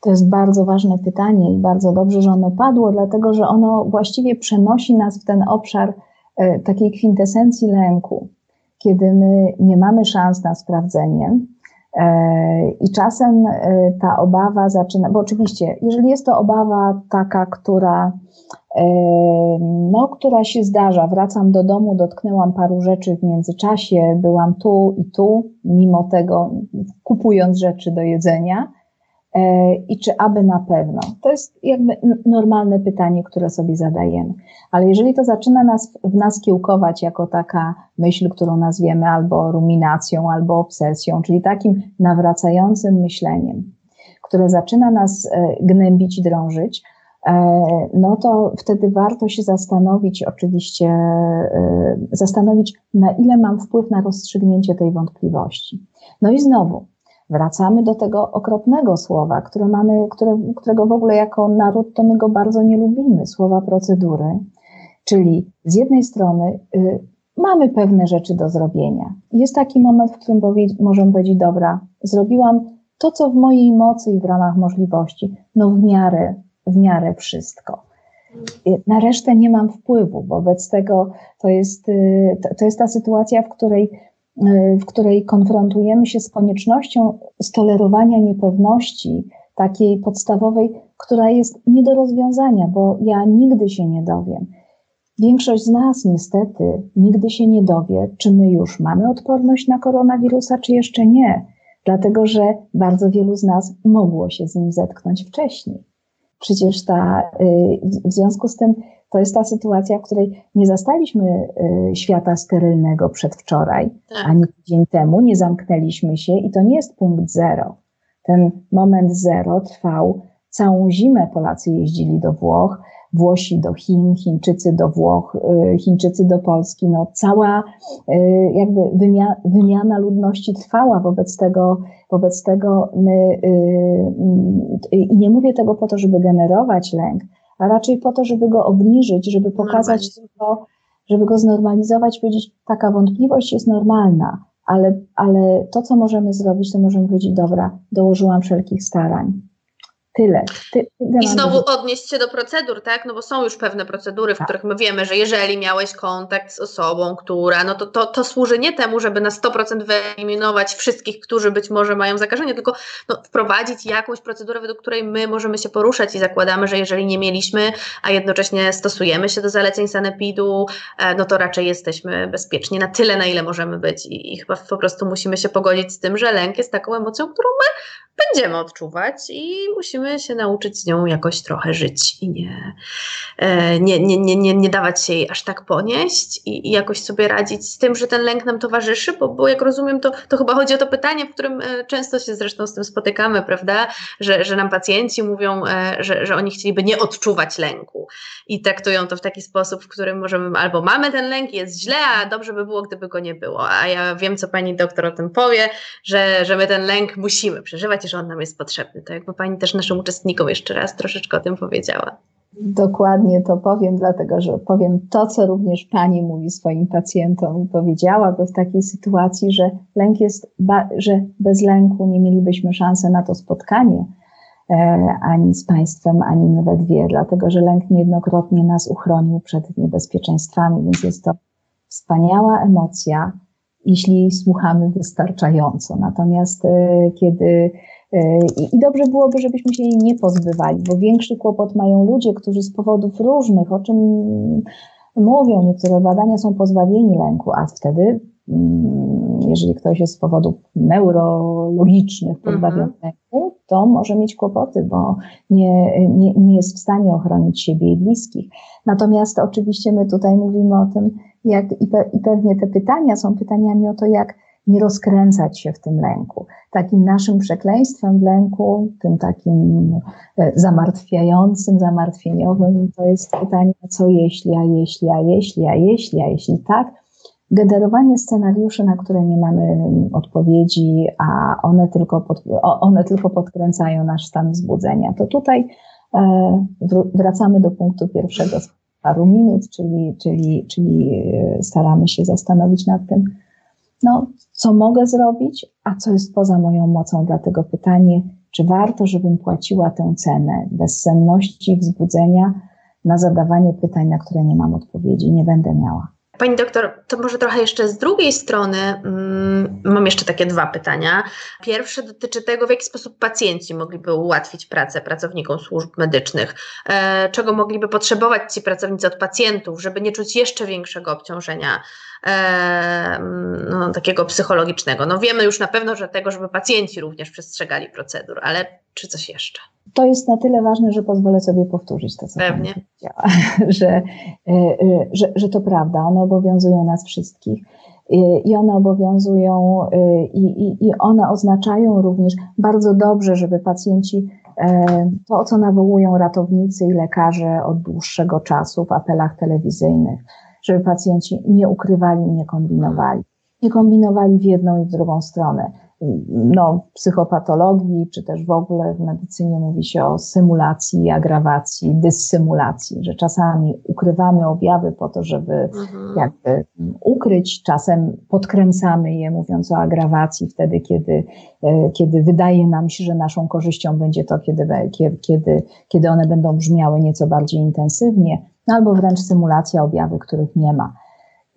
To jest bardzo ważne pytanie i bardzo dobrze, że ono padło, dlatego że ono właściwie przenosi nas w ten obszar e, takiej kwintesencji lęku, kiedy my nie mamy szans na sprawdzenie. E, I czasem ta obawa zaczyna, bo oczywiście, jeżeli jest to obawa taka, która no, która się zdarza. Wracam do domu, dotknęłam paru rzeczy w międzyczasie, byłam tu i tu, mimo tego kupując rzeczy do jedzenia. E, I czy aby na pewno? To jest jakby normalne pytanie, które sobie zadajemy. Ale jeżeli to zaczyna nas, w nas kiełkować jako taka myśl, którą nazwiemy albo ruminacją, albo obsesją, czyli takim nawracającym myśleniem, które zaczyna nas e, gnębić i drążyć, no to wtedy warto się zastanowić, oczywiście, e, zastanowić, na ile mam wpływ na rozstrzygnięcie tej wątpliwości. No i znowu, wracamy do tego okropnego słowa, które mamy, które, którego w ogóle jako naród to my go bardzo nie lubimy, słowa procedury. Czyli z jednej strony y, mamy pewne rzeczy do zrobienia. Jest taki moment, w którym powie, możemy powiedzieć, dobra, zrobiłam to, co w mojej mocy i w ramach możliwości, no w miarę w miarę wszystko. Na resztę nie mam wpływu, wobec tego to jest, y, to jest ta sytuacja, w której, y, w której konfrontujemy się z koniecznością stolerowania niepewności, takiej podstawowej, która jest nie do rozwiązania, bo ja nigdy się nie dowiem. Większość z nas niestety nigdy się nie dowie, czy my już mamy odporność na koronawirusa, czy jeszcze nie, dlatego że bardzo wielu z nas mogło się z nim zetknąć wcześniej. Przecież ta, y, w związku z tym to jest ta sytuacja, w której nie zastaliśmy y, świata sterylnego przedwczoraj, tak. ani tydzień temu, nie zamknęliśmy się i to nie jest punkt zero. Ten moment zero trwał całą zimę. Polacy jeździli do Włoch, Włosi do Chin, Chińczycy do Włoch, y, Chińczycy do Polski. No, cała y, jakby wymiana, wymiana ludności trwała wobec tego, wobec tego my, y, i nie mówię tego po to, żeby generować lęk, a raczej po to, żeby go obniżyć, żeby pokazać tylko, żeby go znormalizować, powiedzieć, taka wątpliwość jest normalna, ale, ale to, co możemy zrobić, to możemy powiedzieć, dobra, dołożyłam wszelkich starań. Tyle. Ty, I znowu odnieść się do procedur, tak? No bo są już pewne procedury, w tak. których my wiemy, że jeżeli miałeś kontakt z osobą, która, no to, to, to służy nie temu, żeby na 100% wyeliminować wszystkich, którzy być może mają zakażenie, tylko no, wprowadzić jakąś procedurę, według której my możemy się poruszać i zakładamy, że jeżeli nie mieliśmy, a jednocześnie stosujemy się do zaleceń sanepidu, e, no to raczej jesteśmy bezpieczni na tyle, na ile możemy być i, i chyba po prostu musimy się pogodzić z tym, że lęk jest taką emocją, którą my będziemy odczuwać i musimy musimy się nauczyć z nią jakoś trochę żyć i nie, nie, nie, nie, nie, nie dawać się jej aż tak ponieść i, i jakoś sobie radzić z tym, że ten lęk nam towarzyszy, bo, bo jak rozumiem, to, to chyba chodzi o to pytanie, w którym często się zresztą z tym spotykamy, prawda, że, że nam pacjenci mówią, że, że oni chcieliby nie odczuwać lęku i traktują to w taki sposób, w którym możemy albo mamy ten lęk, jest źle, a dobrze by było, gdyby go nie było. A ja wiem, co pani doktor o tym powie, że, że my ten lęk musimy przeżywać i że on nam jest potrzebny. To jakby pani też naszym uczestnikom jeszcze raz troszeczkę o tym powiedziała. Dokładnie to powiem, dlatego że powiem to, co również Pani mówi swoim pacjentom i powiedziałaby w takiej sytuacji, że lęk jest, że bez lęku nie mielibyśmy szansy na to spotkanie, E, ani z państwem, ani my we dwie, dlatego że lęk niejednokrotnie nas uchronił przed niebezpieczeństwami, więc jest to wspaniała emocja, jeśli słuchamy wystarczająco. Natomiast e, kiedy i dobrze byłoby, żebyśmy się jej nie pozbywali, bo większy kłopot mają ludzie, którzy z powodów różnych, o czym mówią niektóre badania, są pozbawieni lęku, a wtedy Mm, jeżeli ktoś jest z powodów neurologicznych pozbawiony mhm. lęku, to może mieć kłopoty, bo nie, nie, nie jest w stanie ochronić siebie i bliskich. Natomiast oczywiście my tutaj mówimy o tym, jak i, pe, i pewnie te pytania są pytaniami o to, jak nie rozkręcać się w tym lęku. Takim naszym przekleństwem lęku, tym takim e, zamartwiającym, zamartwieniowym, to jest pytanie, co jeśli, a jeśli, a jeśli, a jeśli, a jeśli tak, generowanie scenariuszy, na które nie mamy odpowiedzi, a one tylko, pod, one tylko podkręcają nasz stan wzbudzenia. To tutaj e, wracamy do punktu pierwszego z paru minut, czyli, czyli, czyli e, staramy się zastanowić nad tym, no, co mogę zrobić, a co jest poza moją mocą. Dlatego pytanie, czy warto, żebym płaciła tę cenę bezsenności, wzbudzenia na zadawanie pytań, na które nie mam odpowiedzi, nie będę miała. Pani doktor, to może trochę jeszcze z drugiej strony mm, mam jeszcze takie dwa pytania. Pierwsze dotyczy tego, w jaki sposób pacjenci mogliby ułatwić pracę pracownikom służb medycznych. E, czego mogliby potrzebować ci pracownicy od pacjentów, żeby nie czuć jeszcze większego obciążenia e, no, takiego psychologicznego. No wiemy już na pewno, że tego, żeby pacjenci również przestrzegali procedur, ale czy coś jeszcze? To jest na tyle ważne, że pozwolę sobie powtórzyć to, co Pewnie. <laughs> że, e, e, że, że to prawda, one obowiązują nas wszystkich e, i one obowiązują i, i, i one oznaczają również bardzo dobrze, żeby pacjenci to, o co nawołują ratownicy i lekarze od dłuższego czasu w apelach telewizyjnych, żeby pacjenci nie ukrywali, nie kombinowali. Nie kombinowali w jedną i w drugą stronę no, psychopatologii, czy też w ogóle w medycynie mówi się o symulacji, agrawacji, dyssymulacji, że czasami ukrywamy objawy po to, żeby mhm. jakby ukryć, czasem podkręcamy je, mówiąc o agrawacji, wtedy, kiedy, e, kiedy wydaje nam się, że naszą korzyścią będzie to, kiedy, kiedy, kiedy one będą brzmiały nieco bardziej intensywnie, no albo wręcz symulacja objawy, których nie ma.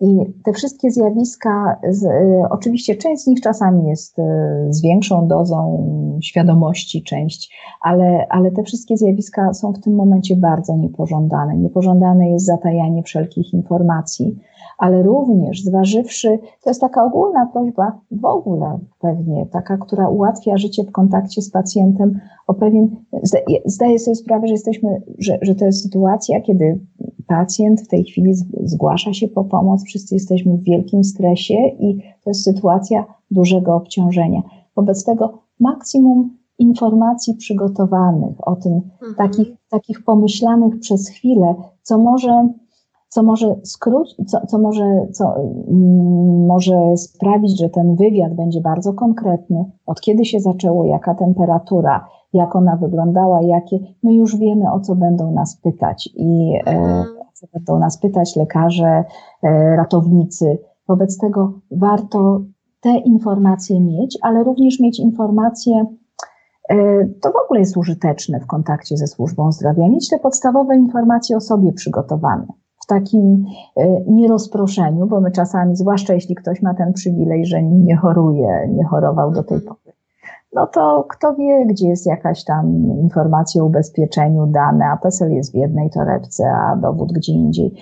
I te wszystkie zjawiska, z, y, oczywiście część z nich czasami jest y, z większą dozą świadomości, część, ale, ale te wszystkie zjawiska są w tym momencie bardzo niepożądane. Niepożądane jest zatajanie wszelkich informacji, ale również zważywszy, to jest taka ogólna prośba w ogóle pewnie, taka, która ułatwia życie w kontakcie z pacjentem, o pewien, zdaję sobie sprawę, że jesteśmy, że, że to jest sytuacja, kiedy pacjent w tej chwili zgłasza się po pomoc, wszyscy jesteśmy w wielkim stresie i to jest sytuacja dużego obciążenia. Wobec tego maksimum informacji przygotowanych o tym, mhm. takich, takich pomyślanych przez chwilę, co może, co może skrócić, co, co, może, co mm, może sprawić, że ten wywiad będzie bardzo konkretny, od kiedy się zaczęło, jaka temperatura, jak ona wyglądała, jakie, my już wiemy, o co będą nas pytać i e, mhm będą nas pytać lekarze, e, ratownicy. Wobec tego warto te informacje mieć, ale również mieć informacje, e, to w ogóle jest użyteczne w kontakcie ze służbą zdrowia, mieć te podstawowe informacje o sobie przygotowane. W takim e, nierozproszeniu, bo my czasami, zwłaszcza jeśli ktoś ma ten przywilej, że nie choruje, nie chorował do tej pory, no to kto wie, gdzie jest jakaś tam informacja o ubezpieczeniu, dane, a PESEL jest w jednej torebce, a dowód gdzie indziej.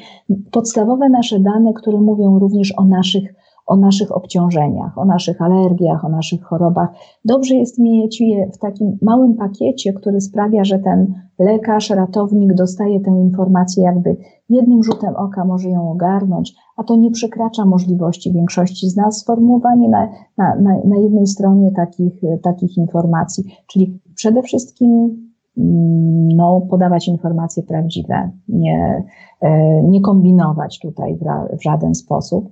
Podstawowe nasze dane, które mówią również o naszych o naszych obciążeniach, o naszych alergiach, o naszych chorobach. Dobrze jest mieć je w takim małym pakiecie, który sprawia, że ten lekarz, ratownik dostaje tę informację jakby jednym rzutem oka może ją ogarnąć, a to nie przekracza możliwości większości z nas sformułowanie na, na, na, na jednej stronie takich, takich informacji. Czyli przede wszystkim mm, no, podawać informacje prawdziwe, nie, e, nie kombinować tutaj w, w żaden sposób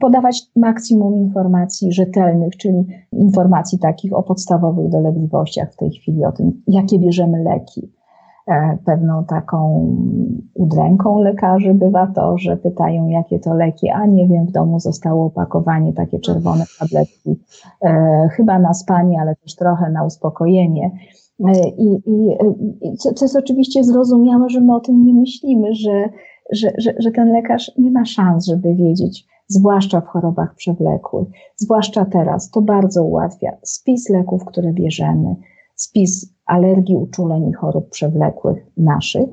podawać maksimum informacji rzetelnych, czyli informacji takich o podstawowych dolegliwościach w tej chwili, o tym, jakie bierzemy leki. E, pewną taką udręką lekarzy bywa to, że pytają, jakie to leki, a nie wiem, w domu zostało opakowanie, takie czerwone tabletki, e, chyba na spanie, ale też trochę na uspokojenie. E, I, i, i co, co jest oczywiście zrozumiałe, że my o tym nie myślimy, że, że, że, że ten lekarz nie ma szans, żeby wiedzieć, zwłaszcza w chorobach przewlekłych, zwłaszcza teraz. To bardzo ułatwia spis leków, które bierzemy, spis alergii, uczuleń i chorób przewlekłych naszych.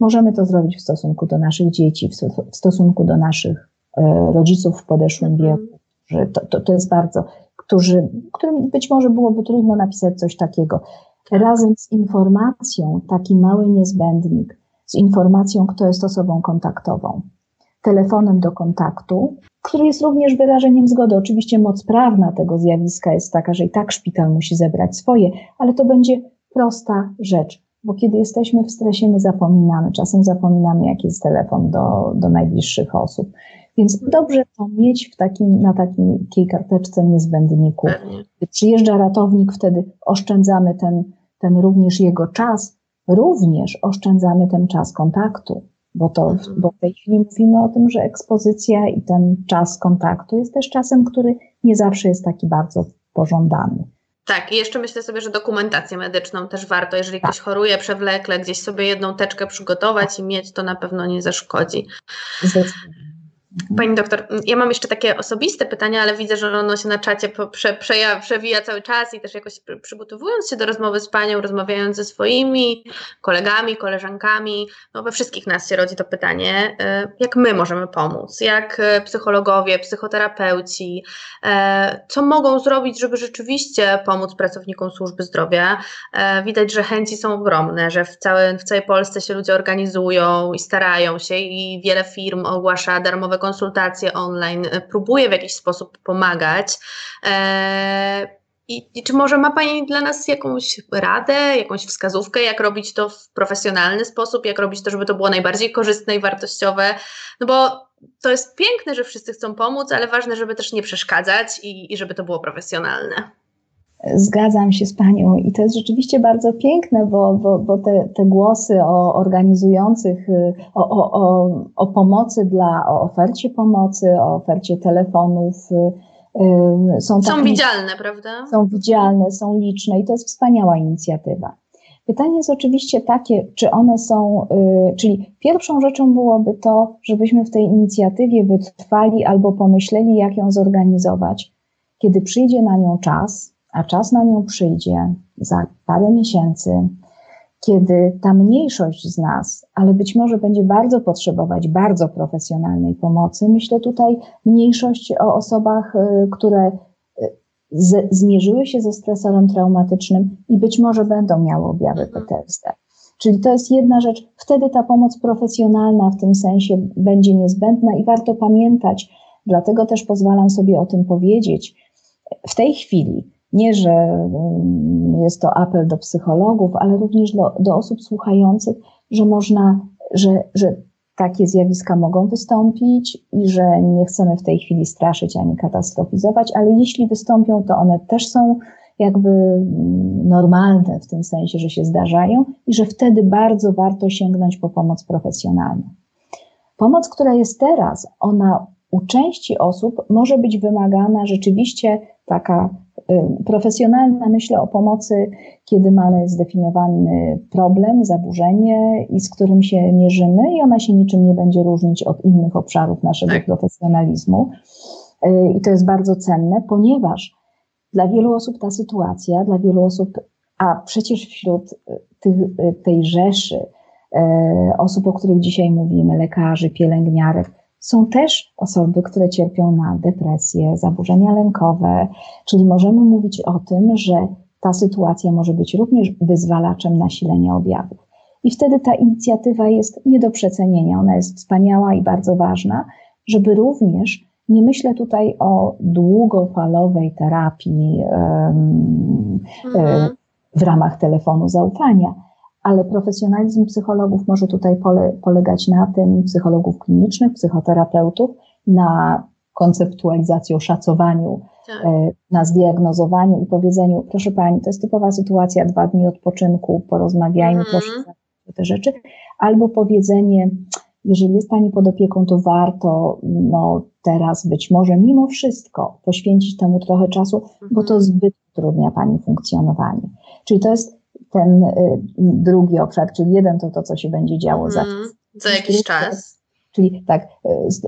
Możemy to zrobić w stosunku do naszych dzieci, w stosunku do naszych e, rodziców w podeszłym mhm. wieku. Że to, to, to jest bardzo, którzy, którym być może byłoby trudno napisać coś takiego. Razem z informacją, taki mały niezbędnik, z informacją, kto jest osobą kontaktową, telefonem do kontaktu, który jest również wyrażeniem zgody. Oczywiście moc prawna tego zjawiska jest taka, że i tak szpital musi zebrać swoje, ale to będzie prosta rzecz, bo kiedy jesteśmy w stresie, my zapominamy, czasem zapominamy, jaki jest telefon do, do najbliższych osób. Więc dobrze to mieć w takim, na takiej karteczce niezbędniku. Gdy przyjeżdża ratownik, wtedy oszczędzamy ten, ten również jego czas, również oszczędzamy ten czas kontaktu. Bo, to, mhm. bo w tej chwili mówimy o tym, że ekspozycja i ten czas kontaktu jest też czasem, który nie zawsze jest taki bardzo pożądany. Tak, i jeszcze myślę sobie, że dokumentację medyczną też warto, jeżeli tak. ktoś choruje przewlekle, gdzieś sobie jedną teczkę przygotować i mieć, to na pewno nie zaszkodzi. Zdecydowanie. Pani doktor, ja mam jeszcze takie osobiste pytania, ale widzę, że ono się na czacie prze, przeja, przewija cały czas i też jakoś przygotowując się do rozmowy z Panią, rozmawiając ze swoimi kolegami, koleżankami, no we wszystkich nas się rodzi to pytanie, e, jak my możemy pomóc, jak e, psychologowie, psychoterapeuci, e, co mogą zrobić, żeby rzeczywiście pomóc pracownikom służby zdrowia. Widać, że chęci są ogromne, że w, całej w całej Polsce się ludzie organizują i starają się i wiele firm ogłasza darmowe konsultacje online, e, próbuje w jakiś sposób pomagać. E, I, I, czy może ma Pani dla nas jakąś radę, jakąś wskazówkę, jak robić to w profesjonalny sposób, jak robić to, żeby to było najbardziej korzystne i wartościowe? No bo to jest piękne, że wszyscy chcą pomóc, ale ważne, żeby też nie przeszkadzać i, i żeby to było profesjonalne. Zgadzam się z Panią i to jest rzeczywiście bardzo piękne, bo, bo, bo te, te głosy o organizujących, o, o, o, o pomocy dla, o ofercie pomocy, o ofercie telefonów, y, są, są tak, widzialne, prawda? Są widzialne, są liczne i to jest wspaniała inicjatywa. Pytanie jest oczywiście takie, czy one są, y, czyli pierwszą rzeczą byłoby to, żebyśmy w tej inicjatywie wytrwali albo pomyśleli, jak ją zorganizować, kiedy przyjdzie na nią czas, a czas na nią przyjdzie za parę miesięcy, kiedy ta mniejszość z nas, ale być może będzie bardzo potrzebować bardzo profesjonalnej pomocy. Myślę tutaj mniejszość o osobach, y, które y, z, zmierzyły się ze stresorem traumatycznym i być może będą miały objawy mhm. PTSD. Czyli to jest jedna rzecz. Wtedy ta pomoc profesjonalna w tym sensie będzie niezbędna i warto pamiętać, dlatego też pozwalam sobie o tym powiedzieć. W tej chwili nie, że mm, jest to apel do psychologów, ale również do, do osób słuchających, że można, że, że takie zjawiska mogą wystąpić i że nie chcemy w tej chwili straszyć ani katastrofizować, ale jeśli wystąpią, to one też są jakby mm, normalne w tym sensie, że się zdarzają i że wtedy bardzo warto sięgnąć po pomoc profesjonalną. Pomoc, która jest teraz, ona u części osób może być wymagana rzeczywiście taka profesjonalna myślę o pomocy, kiedy mamy zdefiniowany problem, zaburzenie i z którym się mierzymy i ona się niczym nie będzie różnić od innych obszarów naszego tak. profesjonalizmu. Y, I to jest bardzo cenne, ponieważ dla wielu osób ta sytuacja, dla wielu osób, a przecież wśród tych, tej rzeszy osób, o których dzisiaj mówimy, lekarzy, pielęgniarek, są też osoby, które cierpią na depresję, zaburzenia lękowe, czyli możemy mówić o tym, że ta sytuacja może być również wyzwalaczem nasilenia objawów. I wtedy ta inicjatywa jest nie do przecenienia, ona jest wspaniała i bardzo ważna, żeby również nie myślę tutaj o długofalowej terapii um, mhm. w ramach telefonu zaufania, ale profesjonalizm psychologów może tutaj pole, polegać na tym, psychologów klinicznych, psychoterapeutów, na konceptualizacji, oszacowaniu, tak. E, na zdiagnozowaniu i powiedzeniu, proszę pani, to jest typowa sytuacja, dwa dni odpoczynku, porozmawiajmy, mhm. proszę te rzeczy, albo powiedzenie, jeżeli jest pani pod opieką, to warto no, teraz być może mimo wszystko poświęcić temu trochę czasu, bo to mhm. zbyt utrudnia pani funkcjonowanie. Czyli to jest ten y, drugi obszar, czyli jeden to to, co się będzie działo za, mhm. za jakiś czas. Czyli tak,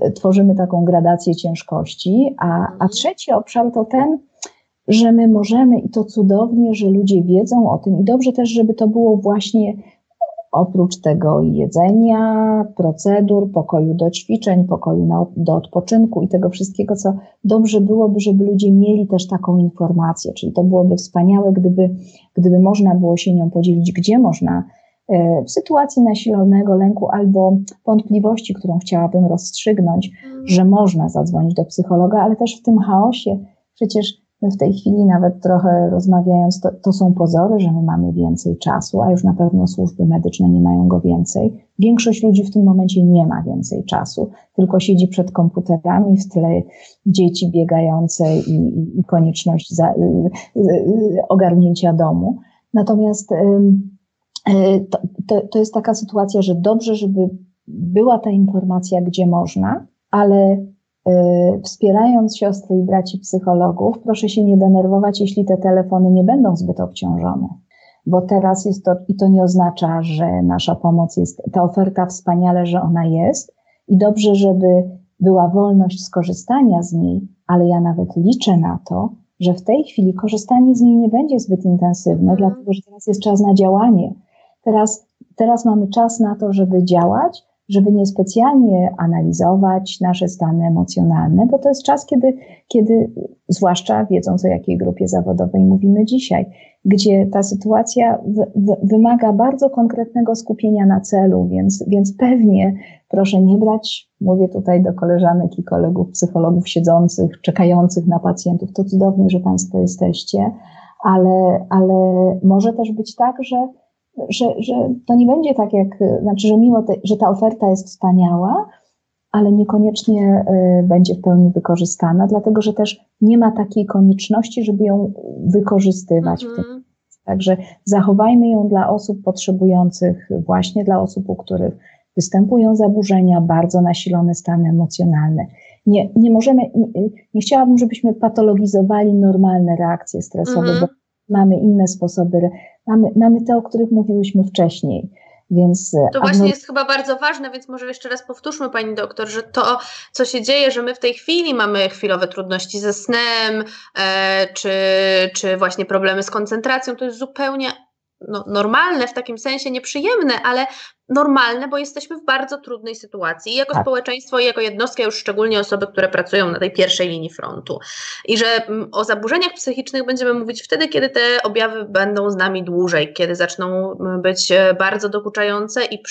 y, tworzymy taką gradację ciężkości, a, a mhm. trzeci obszar to ten, że my możemy i to cudownie, że ludzie wiedzą o tym i dobrze też, żeby to było właśnie oprócz tego jedzenia, procedur, pokoju do ćwiczeń, pokoju na, do odpoczynku i tego wszystkiego, co dobrze byłoby, żeby ludzie mieli też taką informację. Czyli to byłoby wspaniałe, gdyby, gdyby można było się nią podzielić, gdzie można e, w sytuacji nasilonego lęku albo wątpliwości, którą chciałabym rozstrzygnąć, że można zadzwonić do psychologa, ale też w tym chaosie przecież w tej chwili nawet trochę rozmawiając, to, to, są pozory, że my mamy więcej czasu, a już na pewno służby medyczne nie mają go więcej. Większość ludzi w tym momencie nie ma więcej czasu, tylko siedzi przed komputerami, w tle dzieci biegające i, i, i konieczność za, y, y, y, ogarnięcia domu. Natomiast y, to, to, to jest taka sytuacja, że dobrze, żeby była ta informacja, gdzie można, ale Y, wspierając siostry i braci psychologów, proszę się nie denerwować, jeśli te telefony nie będą zbyt obciążone. Bo teraz jest to, i to nie oznacza, że nasza pomoc jest, ta oferta wspaniale, że ona jest i dobrze, żeby była wolność skorzystania z niej, ale ja nawet liczę na to, że w tej chwili korzystanie z niej nie będzie zbyt intensywne, mm. dlatego że teraz jest czas na działanie. Teraz, teraz mamy czas na to, żeby działać, żeby niespecjalnie analizować nasze stany emocjonalne, bo to jest czas, kiedy, kiedy zwłaszcza wiedząc o jakiej grupie zawodowej mówimy dzisiaj, gdzie ta sytuacja w, w, wymaga bardzo konkretnego skupienia na celu, więc, więc pewnie proszę nie brać, mówię tutaj do koleżanek i kolegów psychologów siedzących, czekających na pacjentów, to cudownie, że Państwo jesteście, ale, ale może też być tak, że że, że to nie będzie tak jak, znaczy, że mimo, te, że ta oferta jest wspaniała, ale niekoniecznie y, będzie w pełni wykorzystana, dlatego że też nie ma takiej konieczności, żeby ją wykorzystywać. Mhm. W tym. Także zachowajmy ją dla osób potrzebujących, właśnie dla osób, u których występują zaburzenia, bardzo nasilone stany emocjonalne. Nie, nie możemy, nie, nie chciałabym, żebyśmy patologizowali normalne reakcje stresowe, mhm. bo mamy inne sposoby, mamy, mamy te, o których mówiłyśmy wcześniej. Więc, e, to właśnie jest chyba bardzo ważne, więc może jeszcze raz powtórzmy, pani doktor, że to, co się dzieje, że my w tej chwili mamy chwilowe trudności ze snem, e, czy, czy właśnie problemy z koncentracją, to jest zupełnie no, normalne, w takim sensie nieprzyjemne, ale normalne, bo jesteśmy w bardzo trudnej sytuacji i jako tak. społeczeństwo i jako jednostka, już szczególnie osoby, które pracują na tej pierwszej linii frontu. I że mm, o zaburzeniach psychicznych będziemy mówić wtedy, kiedy te objawy będą z nami dłużej, kiedy zaczną mm, być e, bardzo dokuczające i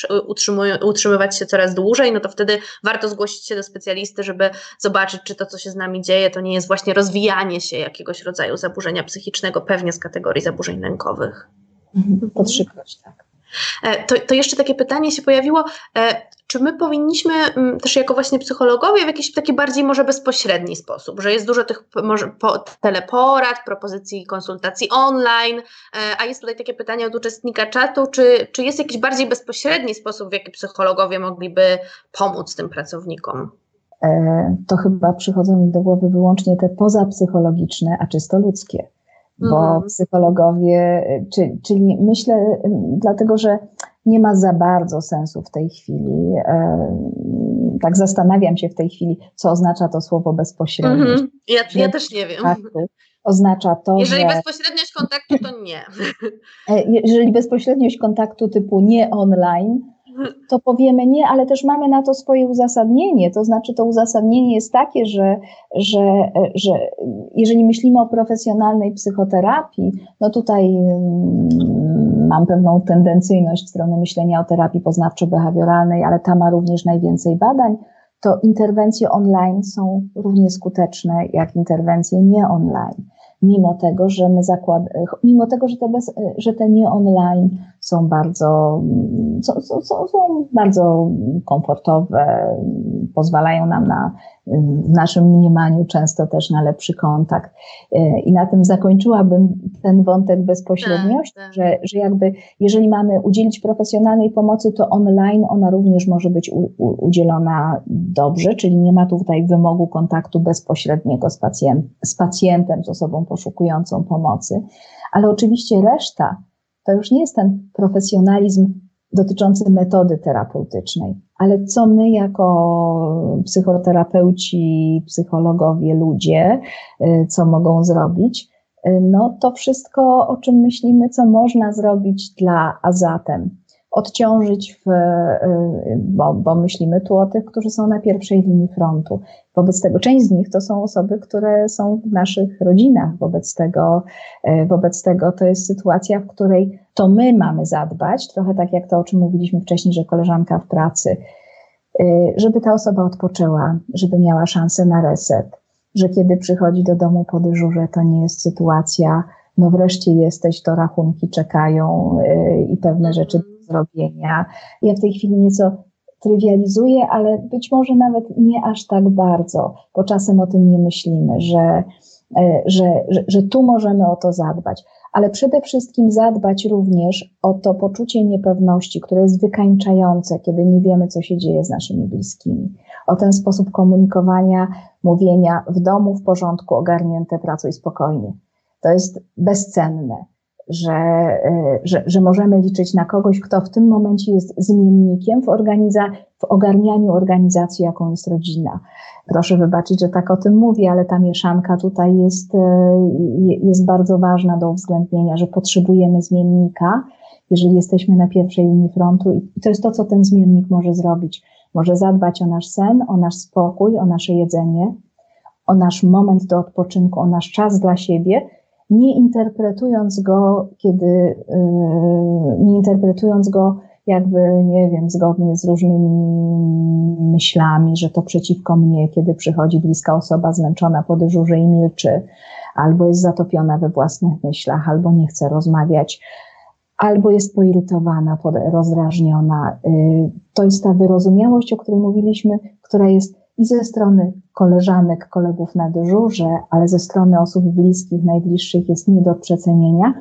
utrzymywać się coraz dłużej, no to wtedy warto zgłosić się do specjalisty, żeby zobaczyć, czy to, co się z nami dzieje, to nie jest właśnie rozwijanie się jakiegoś rodzaju zaburzenia psychicznego, pewnie z kategorii zaburzeń lękowych. Mhm. Podszyknąć, tak. E, to, to jeszcze takie pytanie się pojawiło, e, czy my powinniśmy mm, też jako właśnie psychologowie w jakiś taki bardziej może bezpośredni sposób, że jest dużo tych może po, teleporad, propozycji konsultacji online, e, a jest tutaj takie pytanie od uczestnika czatu, czy, czy jest jakiś bardziej bezpośredni sposób, w jaki psychologowie mogliby pomóc tym pracownikom? To chyba przychodzą mi do głowy wyłącznie te pozapsychologiczne, a czysto ludzkie bo mhm. psychologowie, czy, czyli myślę, dlatego że nie ma za bardzo sensu w tej chwili. Tak zastanawiam się w tej chwili, co oznacza to słowo bezpośrednio. Mhm. Ja, ja też nie wiem. Oznacza to, Jeżeli że, bezpośredniość kontaktu, to nie. E, jeżeli bezpośredniość kontaktu typu nie online, to powiemy nie, ale też mamy na to swoje uzasadnienie. To znaczy, to uzasadnienie jest takie, że, że, że jeżeli myślimy o profesjonalnej psychoterapii, no tutaj mm, mam pewną tendencyjność w stronę myślenia o terapii poznawczo-behawioralnej, ale ta ma również najwięcej badań to interwencje online są równie skuteczne jak interwencje nie online mimo tego, że my zakład, mimo tego, że te, bez, że te nie online są bardzo, są, są, są bardzo komfortowe, pozwalają nam na, w naszym mniemaniu często też na lepszy kontakt. I na tym zakończyłabym ten wątek bezpośredniości, tak, tak. Że, że jakby jeżeli mamy udzielić profesjonalnej pomocy, to online ona również może być u, u, udzielona dobrze, czyli nie ma tutaj wymogu kontaktu bezpośredniego z, pacjent, z pacjentem, z osobą poszukującą pomocy, ale oczywiście reszta to już nie jest ten profesjonalizm dotyczący metody terapeutycznej, ale co my jako psychoterapeuci, psychologowie, ludzie, y, co mogą zrobić, y, no to wszystko, o czym myślimy, co można zrobić dla, a zatem odciążyć, w, y, bo, bo myślimy tu o tych, którzy są na pierwszej linii frontu. Wobec tego część z nich to są osoby, które są w naszych rodzinach. Wobec tego, y, wobec tego to jest sytuacja, w której to my mamy zadbać, trochę tak jak to, o czym mówiliśmy wcześniej, że koleżanka w pracy, y, żeby ta osoba odpoczęła, żeby miała szansę na reset, że kiedy przychodzi do domu po dyżurze, to nie jest sytuacja, no wreszcie jesteś, to rachunki czekają i pewne rzeczy zrobienia. Ja w tej chwili nieco trywializuję, ale być może nawet nie aż tak bardzo, bo czasem o tym nie myślimy, że, e, że, że, że tu możemy o to zadbać. Ale przede wszystkim zadbać również o to poczucie niepewności, które jest wykańczające, kiedy nie wiemy, co się dzieje z naszymi bliskimi. O ten sposób komunikowania, mówienia w domu, w porządku, ogarnięte, pracuj spokojnie. To jest bezcenne że, e, że, że możemy liczyć na kogoś, kto w tym momencie jest zmiennikiem w, organiza- w ogarnianiu organizacji, jaką jest rodzina. Proszę wybaczyć, że tak o tym mówię, ale ta mieszanka tutaj jest, e, jest bardzo ważna do uwzględnienia, że potrzebujemy zmiennika, jeżeli jesteśmy na pierwszej linii frontu i to jest to, co ten zmiennik może zrobić. Może zadbać o nasz sen, o nasz spokój, o nasze jedzenie, o nasz moment do odpoczynku, o nasz czas dla siebie, nie interpretując go, kiedy, yy, nie interpretując go jakby, nie wiem, zgodnie z różnymi myślami, że to przeciwko mnie, kiedy przychodzi bliska osoba zmęczona po dyżurze i milczy, albo jest zatopiona we własnych myślach, albo nie chce rozmawiać, albo jest poirytowana, rozdrażniona. Yy, to jest ta wyrozumiałość, o której mówiliśmy, która jest i ze strony koleżanek, kolegów na dyżurze, ale ze strony osób bliskich, najbliższych jest nie do przecenienia.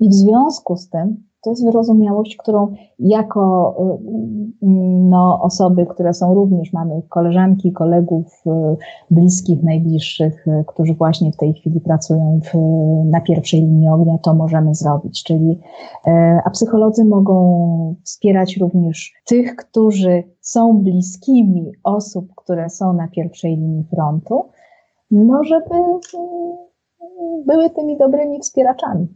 I w związku z tym to jest wyrozumiałość, którą jako y, no, osoby, które są również, mamy koleżanki, kolegów y, bliskich, najbliższych, y, którzy właśnie w tej chwili pracują w, na pierwszej linii ognia, to możemy zrobić. Czyli, a psycholodzy mogą wspierać również tych, którzy są bliskimi osób, które są na pierwszej linii frontu, no żeby były tymi dobrymi wspieraczami.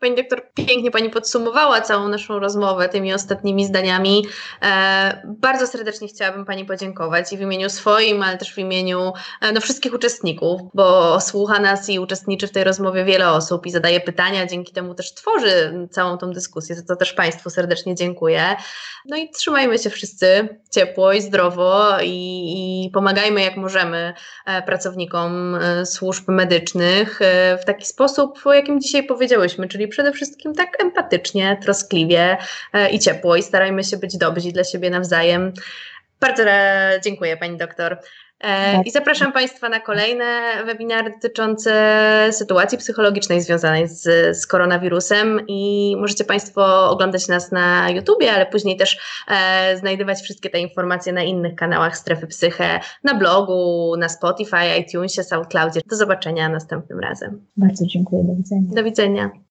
Pani doktor pięknie Pani podsumowała całą naszą rozmowę tymi ostatnimi zdaniami. E, bardzo serdecznie chciałabym Pani podziękować i w imieniu swoim, ale też w imieniu e, no, wszystkich uczestników, bo słucha nas i uczestniczy w tej rozmowie wiele osób i zadaje pytania, dzięki temu też tworzy całą tą dyskusję, za co też Państwu serdecznie dziękuję. No i trzymajmy się wszyscy ciepło i zdrowo i, i pomagajmy jak możemy e, pracownikom e, służb medycznych w taki sposób, o jakim dzisiaj powiedziałyśmy, czyli przede wszystkim tak empatycznie, troskliwie i ciepło i starajmy się być dobrzy dla siebie nawzajem. Bardzo dziękuję Pani doktor. E, tak. I zapraszam Państwa na kolejne webinary dotyczące sytuacji psychologicznej związanej z, z koronawirusem i możecie Państwo oglądać nas na YouTubie, ale później też e, znajdować wszystkie te informacje na innych kanałach Strefy Psyche, na blogu, na Spotify, iTunesie, SoundCloudzie. Do zobaczenia następnym razem. Bardzo dziękuję, do widzenia. Do widzenia.